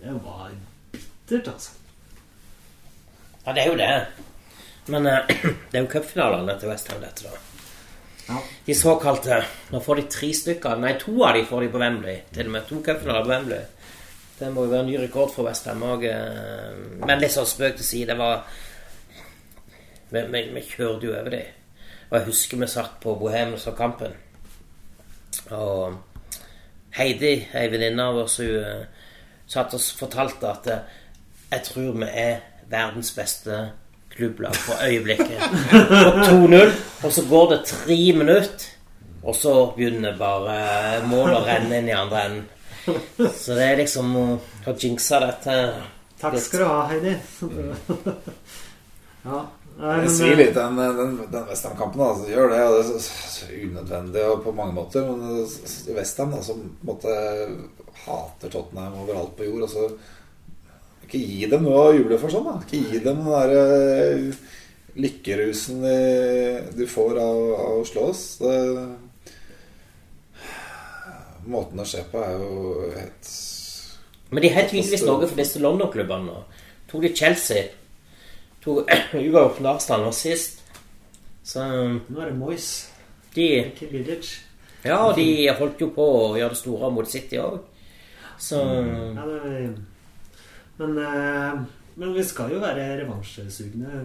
det var bittert, altså. Ja, det er jo det. Men uh, det er jo cupfinalene til Westham, dette, da. De såkalte Nå får de tre stykker. Nei, to av de får de på Wembley. Til og med to cupfinaler på Wembley. Det må jo være en ny rekord for Westham òg. Men litt sånn spøk til side. Det var Vi, vi, vi kjørte jo over dem. Og jeg husker vi satt på Bohem og så kampen. Og Heidi, ei venninne av oss, hun eh, satt og fortalte at eh, jeg tror vi er verdens beste klubblag for øyeblikket. Opp 2-0, og så går det tre minutter, og så begynner bare målet å renne inn i andre enden. Så det er liksom å ha jinxe dette Takk skal du ha, Heidi. ja. Nei, Det men, sier eh, litt den, den, den Westham-kampen. Altså, gjør det, og det er så, så unødvendig og på mange måter. Men eh, Westham, som på en måte hater Tottenham overalt på jord altså, Ikke gi dem noe å juble for sånn, da. Ikke gi dem den derre lykkerusen du får av, av å slås. måten å se på, er jo helt Men de har tydeligvis noe for disse London-klubbene nå. Tok de Chelsea Tok med Arsenal nå sist. Så Nå er det Moyes, de. Ja, de holdt jo på å gjøre det store mot City òg. Så det, men, eh, men vi skal jo være revansjesugne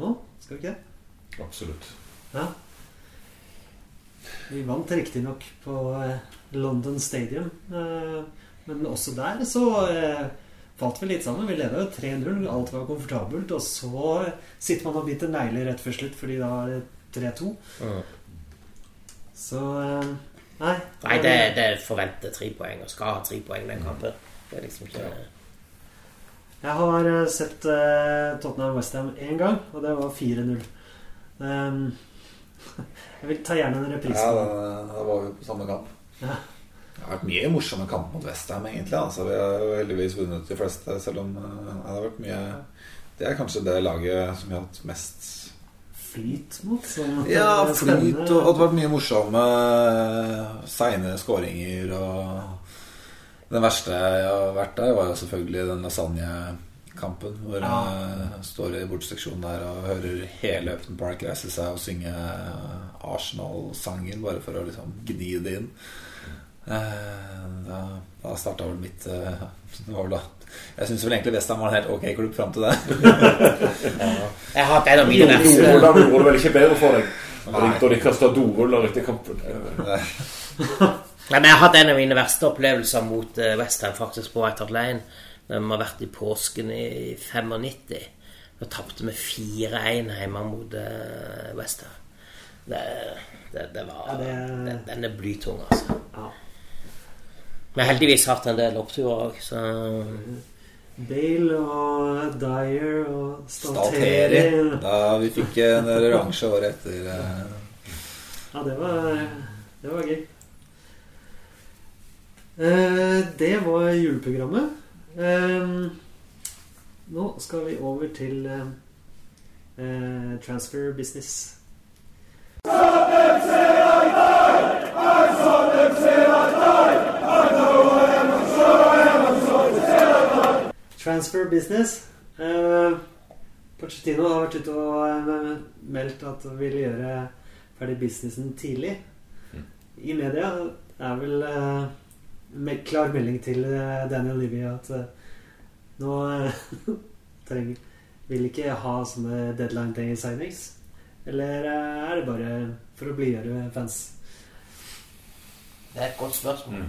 nå, skal vi ikke det? Absolutt. Ja. Vi vant riktignok på eh, London Stadium, eh, men også der så eh, falt vi litt sammen. Vi leda jo 3-0, alt var komfortabelt, og så sitter man og biter negler rett før slutt, fordi da er det 3-2. Mm. Så Nei. Nei, det, det forventer tre poeng, og skal ha tre poeng den kampen. Det er liksom ikke Jeg har eh, sett uh, Tottenham Westham én gang, og det var 4-0. Um, jeg vil ta gjerne en reprise. Ja, da, var vi på samme kamp. Ja. Det har vært mye morsomme kamp mot Westham, egentlig. Altså, vi har jo heldigvis vunnet de fleste, selv om eh, det har vært mye Det er kanskje det laget som vi har hatt mest Flyt mot. Ja, flyt, og og det har vært mye morsomme seine skåringer og Den verste jeg har vært der, var jo selvfølgelig den lasagnekampen, hvor Ja. jeg står i bortseksjonen der og hører hele Upton Park reise seg og synge Arsenal-sangen bare for å liksom gni det inn. Eh, Da, da starta vel mitt eh, det var vel da Jeg syns vel egentlig Westham var en helt ok klubb fram til det. Jeg har hatt en av mine verste Doruller gjorde det vel ikke bedre for deg? Da de kasta doruller etter kampen. Nei, men Jeg har hatt en av mine verste opplevelser mot uh, Westham faktisk på White Hart Lane. Vi har vært i påsken i 95. Da tapte vi 4-1 hjemme mot uh, Westham. Det, det, det var Ja, det- den, Den er blytung, altså. Ja. Vi har heldigvis hatt en del oppturer òg, så Bale og Dyer og Stalteri. Stalteri. Da vi fikk en revansje året etter. eh, Ja, det var, det var gøy. Eh, det var juleprogrammet. Eh, nå skal vi over til eh, eh, transfer business. Transfer business. Eh, Pochettino har vært ute og meldt at han vil gjøre ferdig businessen tidlig. I media er vel med klar melding til eh, Daniel Levy at eh, nå trenger vil ikke ha sånne deadline day signings. Eller eh, er det bare for å blidgjøre fans? Det er et godt spørsmål.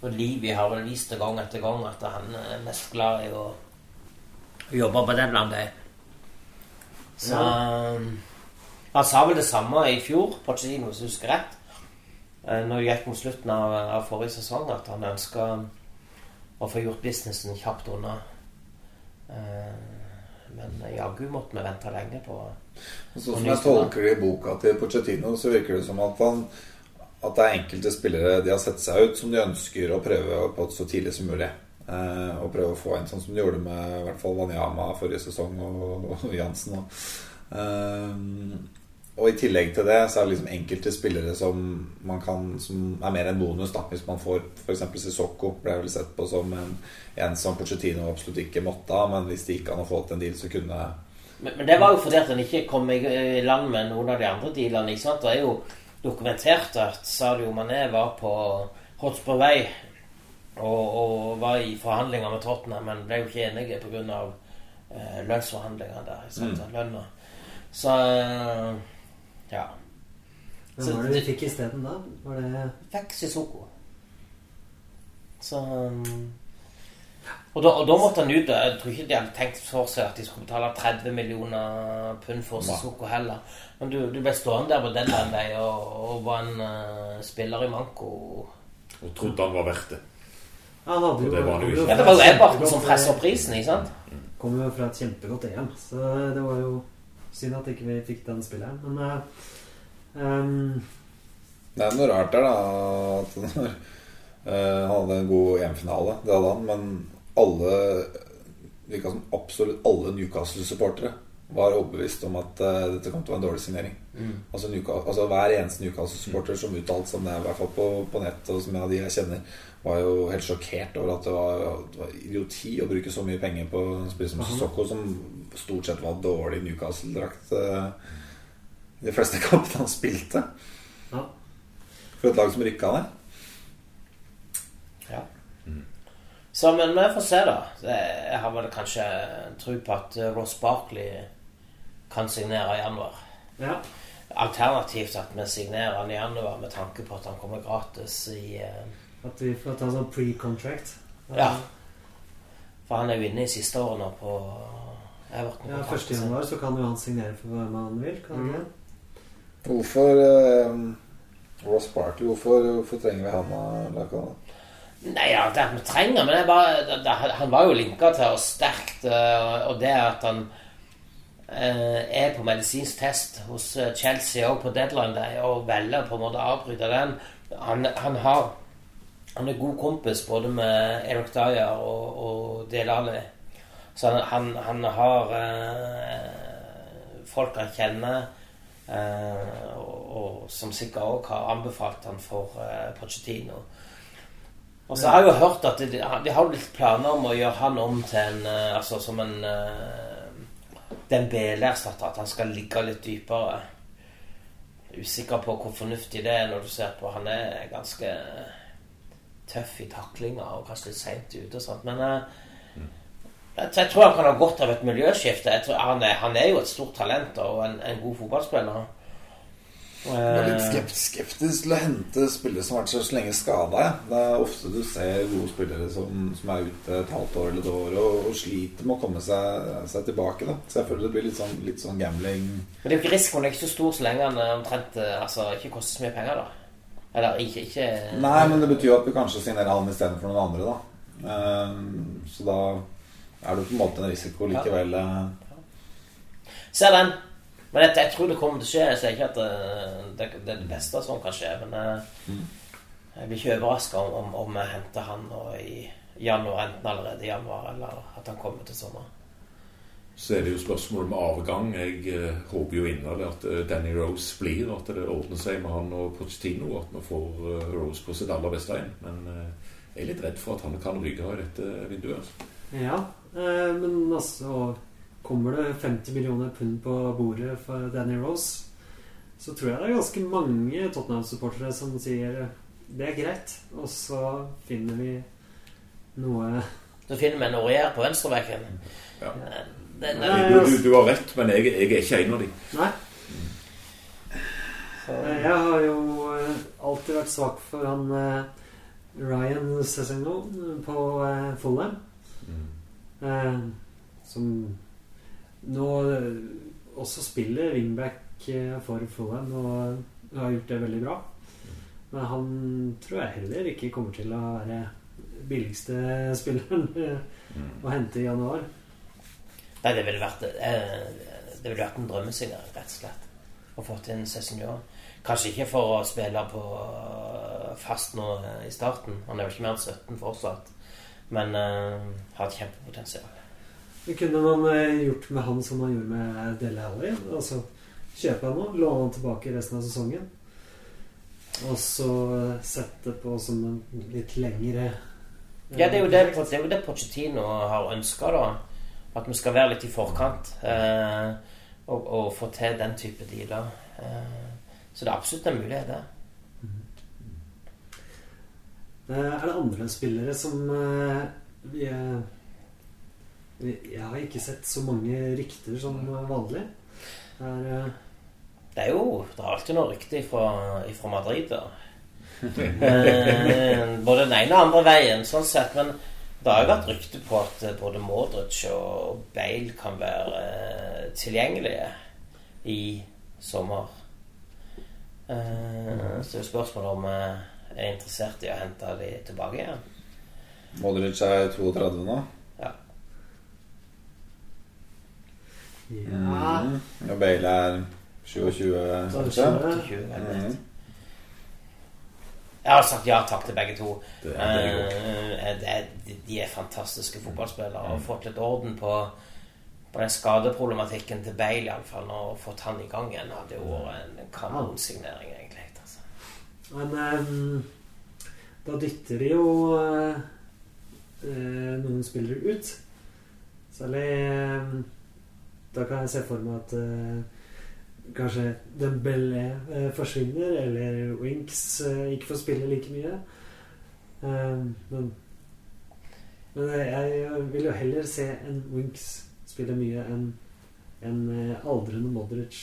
For Livi har vel vist det gang etter gang at han er mest glad i å jobbe på deadline day. Så ja. Han sa vel det samme i fjor, Pochettino, hvis du husker rett. Eh, Når det gikk mot slutten av, av forrige sesong, at han ønska å få gjort businessen kjapt unna. Eh, Men jaggu måtte vi vente lenge på Sånn som jeg tolker det i boka til Pochettino, så virker det som at, han, at det er enkelte spillere de har sett seg ut, som de ønsker å prøve på så tidlig som mulig. Eh, og prøve å få en sånn som de gjorde med i hvert fall Wanyama forrige sesong og, og Jansen. Og, eh, og i tillegg til det så er det liksom enkelte spillere som man kan Som er mer enn bonus, da hvis man får f.eks. Sissoko. Ble vel sett på som en, en som Pochettino absolutt ikke måtte ha, men hvis det gikk an å få til en deal, så kunne Men, men det var jo fordi at han ikke kom i i land med noen av de andre dealene. ikke sant? Det er jo dokumentert at Sadio Mané var på Hotspur Vei og, og var i forhandlinger med Tottenham, men ble jo ikke enige pga. Eh, lønnsforhandlingene der. ikke sant? Mm. Lønna. Så eh, ja. Hvem var det du fikk isteden da? Var det Fikk Sissoko. Så um, og, da, og da måtte han ut. Jeg tror ikke de hadde tenkt for seg at de skulle betale 30 millioner pund for. Sissoko heller. Men du, du ble stående der på deadline day og, og var en uh, spiller i manko. Og trodde han var verdt det. Ja, da, du, det var han jo ikke. Ja, det var jo Everton som presser prisen, ikke sant? Kommer jo fra et kjempegodt EM, så det var jo synd at ikke vi fikk den spilleren. Men ehm, Det er noe rart der, da. At eh, han hadde en god EM-finale, det hadde han, men alle virka som absolutt alle Newcastle-supportere var overbevist om at uh, dette kom til å være en dårlig signering. Mm. Altså, Newcastle, altså Hver eneste Newcastle-supporter som uttalte seg om det, i hvert fall på, på nett, og som jeg, de jeg kjenner, var jo helt sjokkert over at det var, det var idioti å bruke så mye penger på en spiller som Sissoko, som stort sett var dårlig Newcastle-drakt uh, de fleste kampene han spilte. ja. For et lag som rykka ned. Ja. Så, men vi får se, da. Jeg har vel kanskje tro på at Ross Barkley kan signere i januar. ja. Alternativt at vi signerer han i januar med tanke på at han kommer gratis i uh, At vi får ta sånn pre-contract. Ja. For han er jo inne i siste året nå på Everton. Ja, 1. januar så kan jo han signere for hvem han vil. Kan Mm. han? Hvorfor uh, Ross Barkley, hvorfor, hvorfor trenger vi han da? Nei, ja, det at vi trenger Men det er bare, det, det, han var jo linka til oss sterkt, eh, og det at han er på medisinsk test hos eh, Chelsea og på deadline day og velger på en måte å avbryte den Han, han har Han er god kompis både med Eric Dyer og, og Dele Alli. Så han, han, har eh, folk han kjenner, eh, og, og som sikkert òg har anbefalt han for eh, Pochettino. Og så har jeg jo hørt at de, de har litt planer om å gjøre han om til en eh, Altså som en uh, Dembele-erstatter. At han skal ligge litt dypere. Usikker på hvor fornuftig det er når du ser på Han er ganske tøff i taklinga og kanskje litt seint ute og sånt. Men eh, jeg, jeg tror han kan ha godt av et miljøskifte. Tror, han, er, han er jo et stort talent og en, en god fotballspiller. Jeg er litt Eh, skeptisk til å hente spillere som har vært så lenge skada. Det er ofte du ser gode spillere som, som er ute et halvt år eller et år og, og sliter med å komme seg, seg tilbake. Da. Så jeg føler det blir litt sånn, litt sånn gambling. Men det er jo ikke risikoen er ikke så stor så lenge han eh, omtrent eh, altså, ikke koster så mye penger, da. Eller ikke, ikke Nei, men det betyr jo at vi kanskje signerer han istedenfor noen andre, da. Um, så da er det på en måte en risiko likevel. Ja. Ser den. Men jeg, jeg tror det kommer til å skje. Jeg sier ikke at eh, det, det er det beste som kan skje, men eh, jeg blir ikke overraska om, om, om jeg henter han nå i januar, enten allerede i januar, eller at han kommer til sommeren. Så er det jo spørsmål om avgang. Jeg eh, håper jo inderlig at eh, Danny Rose blir, at det ordner seg med han og Pochettino, at vi får uh, Rose på sitt aller beste igjen. Men eh, jeg er litt redd for at han kan ryke i dette vinduet. Altså. Ja, eh, men altså Kommer det 50 millioner pund på bordet for Danny Rose, så tror jeg det er ganske mange Tottenham-supportere som sier det er greit, og så finner vi noe Så finner vi en Aurier på venstrebekken. Ja. Den, den, Du, du, du har rett, men jeg, jeg er ikke en av dem. Nei. Jeg har jo eh, alltid vært svak for han eh, Ryan Sessegno på eh, Fulham. Eh, som nå eh, også spiller wingback eh, for Fulham og har gjort det veldig bra. Men han tror jeg heller ikke kommer til å være billigste spilleren eh, å hente i januar. Nei, det ville vært Det ville vært en drømmesignal, rett og slett. Å få til en Cézinho. Kanskje ikke for å spille på fast nå i starten. Han er jo ikke mer enn 17 fortsatt. Men uh, har et kjempepotensial. Det kunne man eh, gjort med han som man gjorde med Dele Alli. Altså kjøpe han nå, låne han tilbake resten av sesongen. Og så eh, sette på som en litt lengre eh, Ja, det er jo det, det, er jo det Pochettino har ønska, da. At vi skal være litt i forkant. Eh, og, og få til den type dealer. Eh, så det er absolutt en mulighet, det. Eh, Er det andre spillere som vi, vi Jeg har ikke sett så mange rykter som vanlig. Er, uh... Det er jo Det er alltid noe rykte fra, fra Madrid, da. men, både den ene og andre veien, sånn sett. Men det har jo vært rykte på at eh, både Modric og Bale kan være eh, tilgjengelige i sommer. Eh, så det er spørsmålet om jeg er interessert i å hente de tilbake igjen. Modric er 32 nå. Ja. ja Mm. Og Bale er 27, kanskje. 20, jeg. Mm. Jeg har sagt ja takk til begge to. Det er det. Eh, er, de- de er fantastiske fotballspillere og har fått litt orden på, på den skadeproblematikken til Bale, iallfall. Og fått han i gang igjen hadde jo vært en kanonsignering, egentlig. Altså. Men ehm, da dytter de jo eh, eh, noen spillere ut. Særlig Da kan jeg se for meg at uh, kanskje Dembélé uh, forsvinner, eller Winks uh, ikke får spille like mye. Ehm, men men jeg vil jo heller se en Winks spille mye enn en eh, aldrende Modric.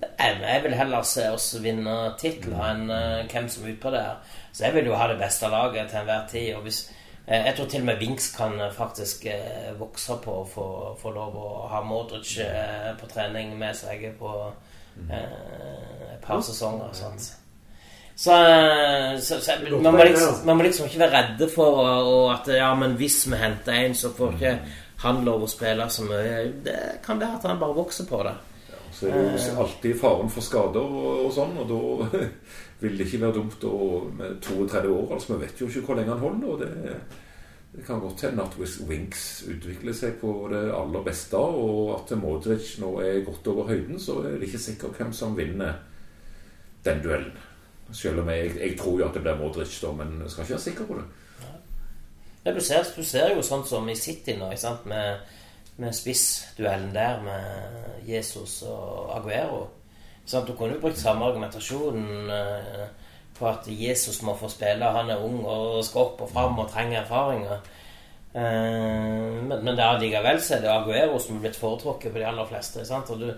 Jeg, jeg vil heller se oss vinne titler enn eh, hvem som er utpå der. Så jeg vil jo ha det beste laget til enhver tid. Og hvis, eh, jeg tror til og med Winks kan eh, faktisk eh, vokse på å få, få lov å ha Modric eh, på trening med seg på eh, et par sesonger. Sant? Så, eh, så, så man, må liksom, man må liksom ikke være redde for og at ja, men hvis vi henter en, så får ikke han lov å spille så mye. Det kan være at han bare vokser på det. Så er det jo alltid faren for skader og, og sånn, og da vil det ikke være dumt å, med 32 år. altså Vi vet jo ikke hvor lenge han holder. og det, det kan godt hende at Winks utvikler seg på det aller beste, og at Modric nå er godt over høyden, så er det ikke sikkert hvem som vinner den duellen. Selv om jeg, jeg tror jo at det blir Modric, da, men jeg skal ikke være sikker på det. Ja, du, ser, du ser jo sånn som i City nå, med, med spissduellen der med Jesus og Aguero. Sant? Du kunne jo brukt samme argumentasjon eh, på at Jesus må få spille. Han er ung og skal opp og fram og trenger erfaringer. Eh, men, men det er likevel så er det Aguero som er blitt foretrukket på de aller fleste. Sant? Og du,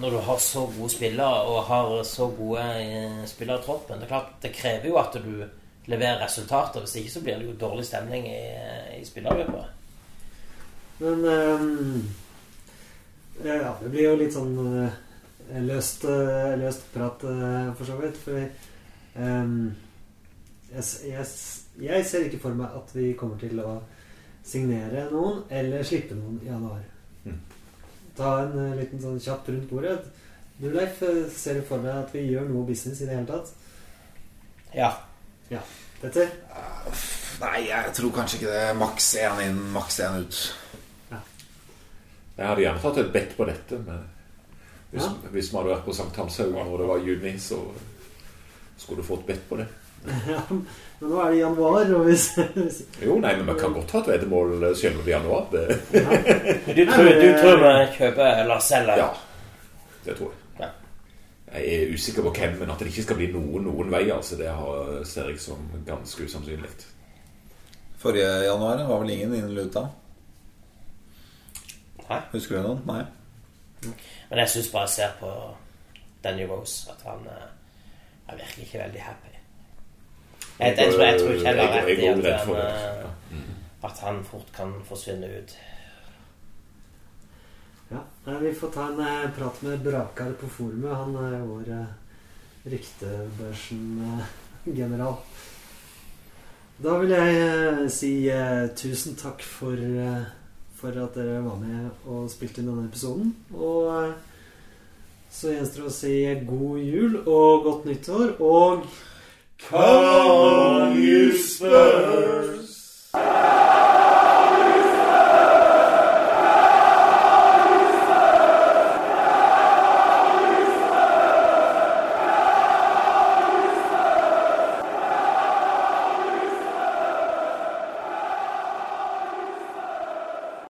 når du har så gode spillere og har så gode eh, spillere i troppen Det er klart, det krever jo at du leverer resultater. Hvis ikke så blir det jo dårlig stemning i, i spillergruppa. Men um, Ja, det blir jo litt sånn eh, løst, løst prat, eh, for så vidt. For um, jeg, jeg, jeg ser ikke for meg at vi kommer til å signere noen eller slippe noen i januar. Mm. Ta en eh, liten sånn kjapp rundt bordet. Du, Leif, eh, ser du for deg at vi gjør noe business i det hele tatt? Ja. Petter? Nei, jeg tror kanskje ikke det. Maks én inn, maks én ut. Ja. Jeg hadde gjerne tatt et bet på dette. Men hvis, Ja. hvis vi hadde vært på Sankthanshaugen når det var juni, så skulle du fått bedt på det. Ja, men nå er det januar, og hvis, hvis Jo, nei, men vi kan godt ha et veddemål selv om det er januar. Ja. Du tror, du tror vi kjøper eller selger? ja, det tror jeg. Jeg er usikker på hvem, men at det ikke skal bli noen noen vei, altså, det ser jeg som ganske usannsynlig. Forrige januar var vel ingen innen luta? ut? Hæ? Husker du noen? Nei. Men jeg syns bare jeg ser på Danny Rose at han eh, er virkelig ikke veldig happy. Jeg, jeg, tror, jeg tror ikke heller rett i er at for han, at han fort kan forsvinne ut. Ja, Vi får ta en eh, prat med Brakar på forumet. Han er vår eh, ryktebørsen-general. Da vil jeg si tusen takk for, for at dere var med og spilte inn denne episoden. Og eh, så gjenstår det å si god jul og godt nyttår og Come on, you Spurs!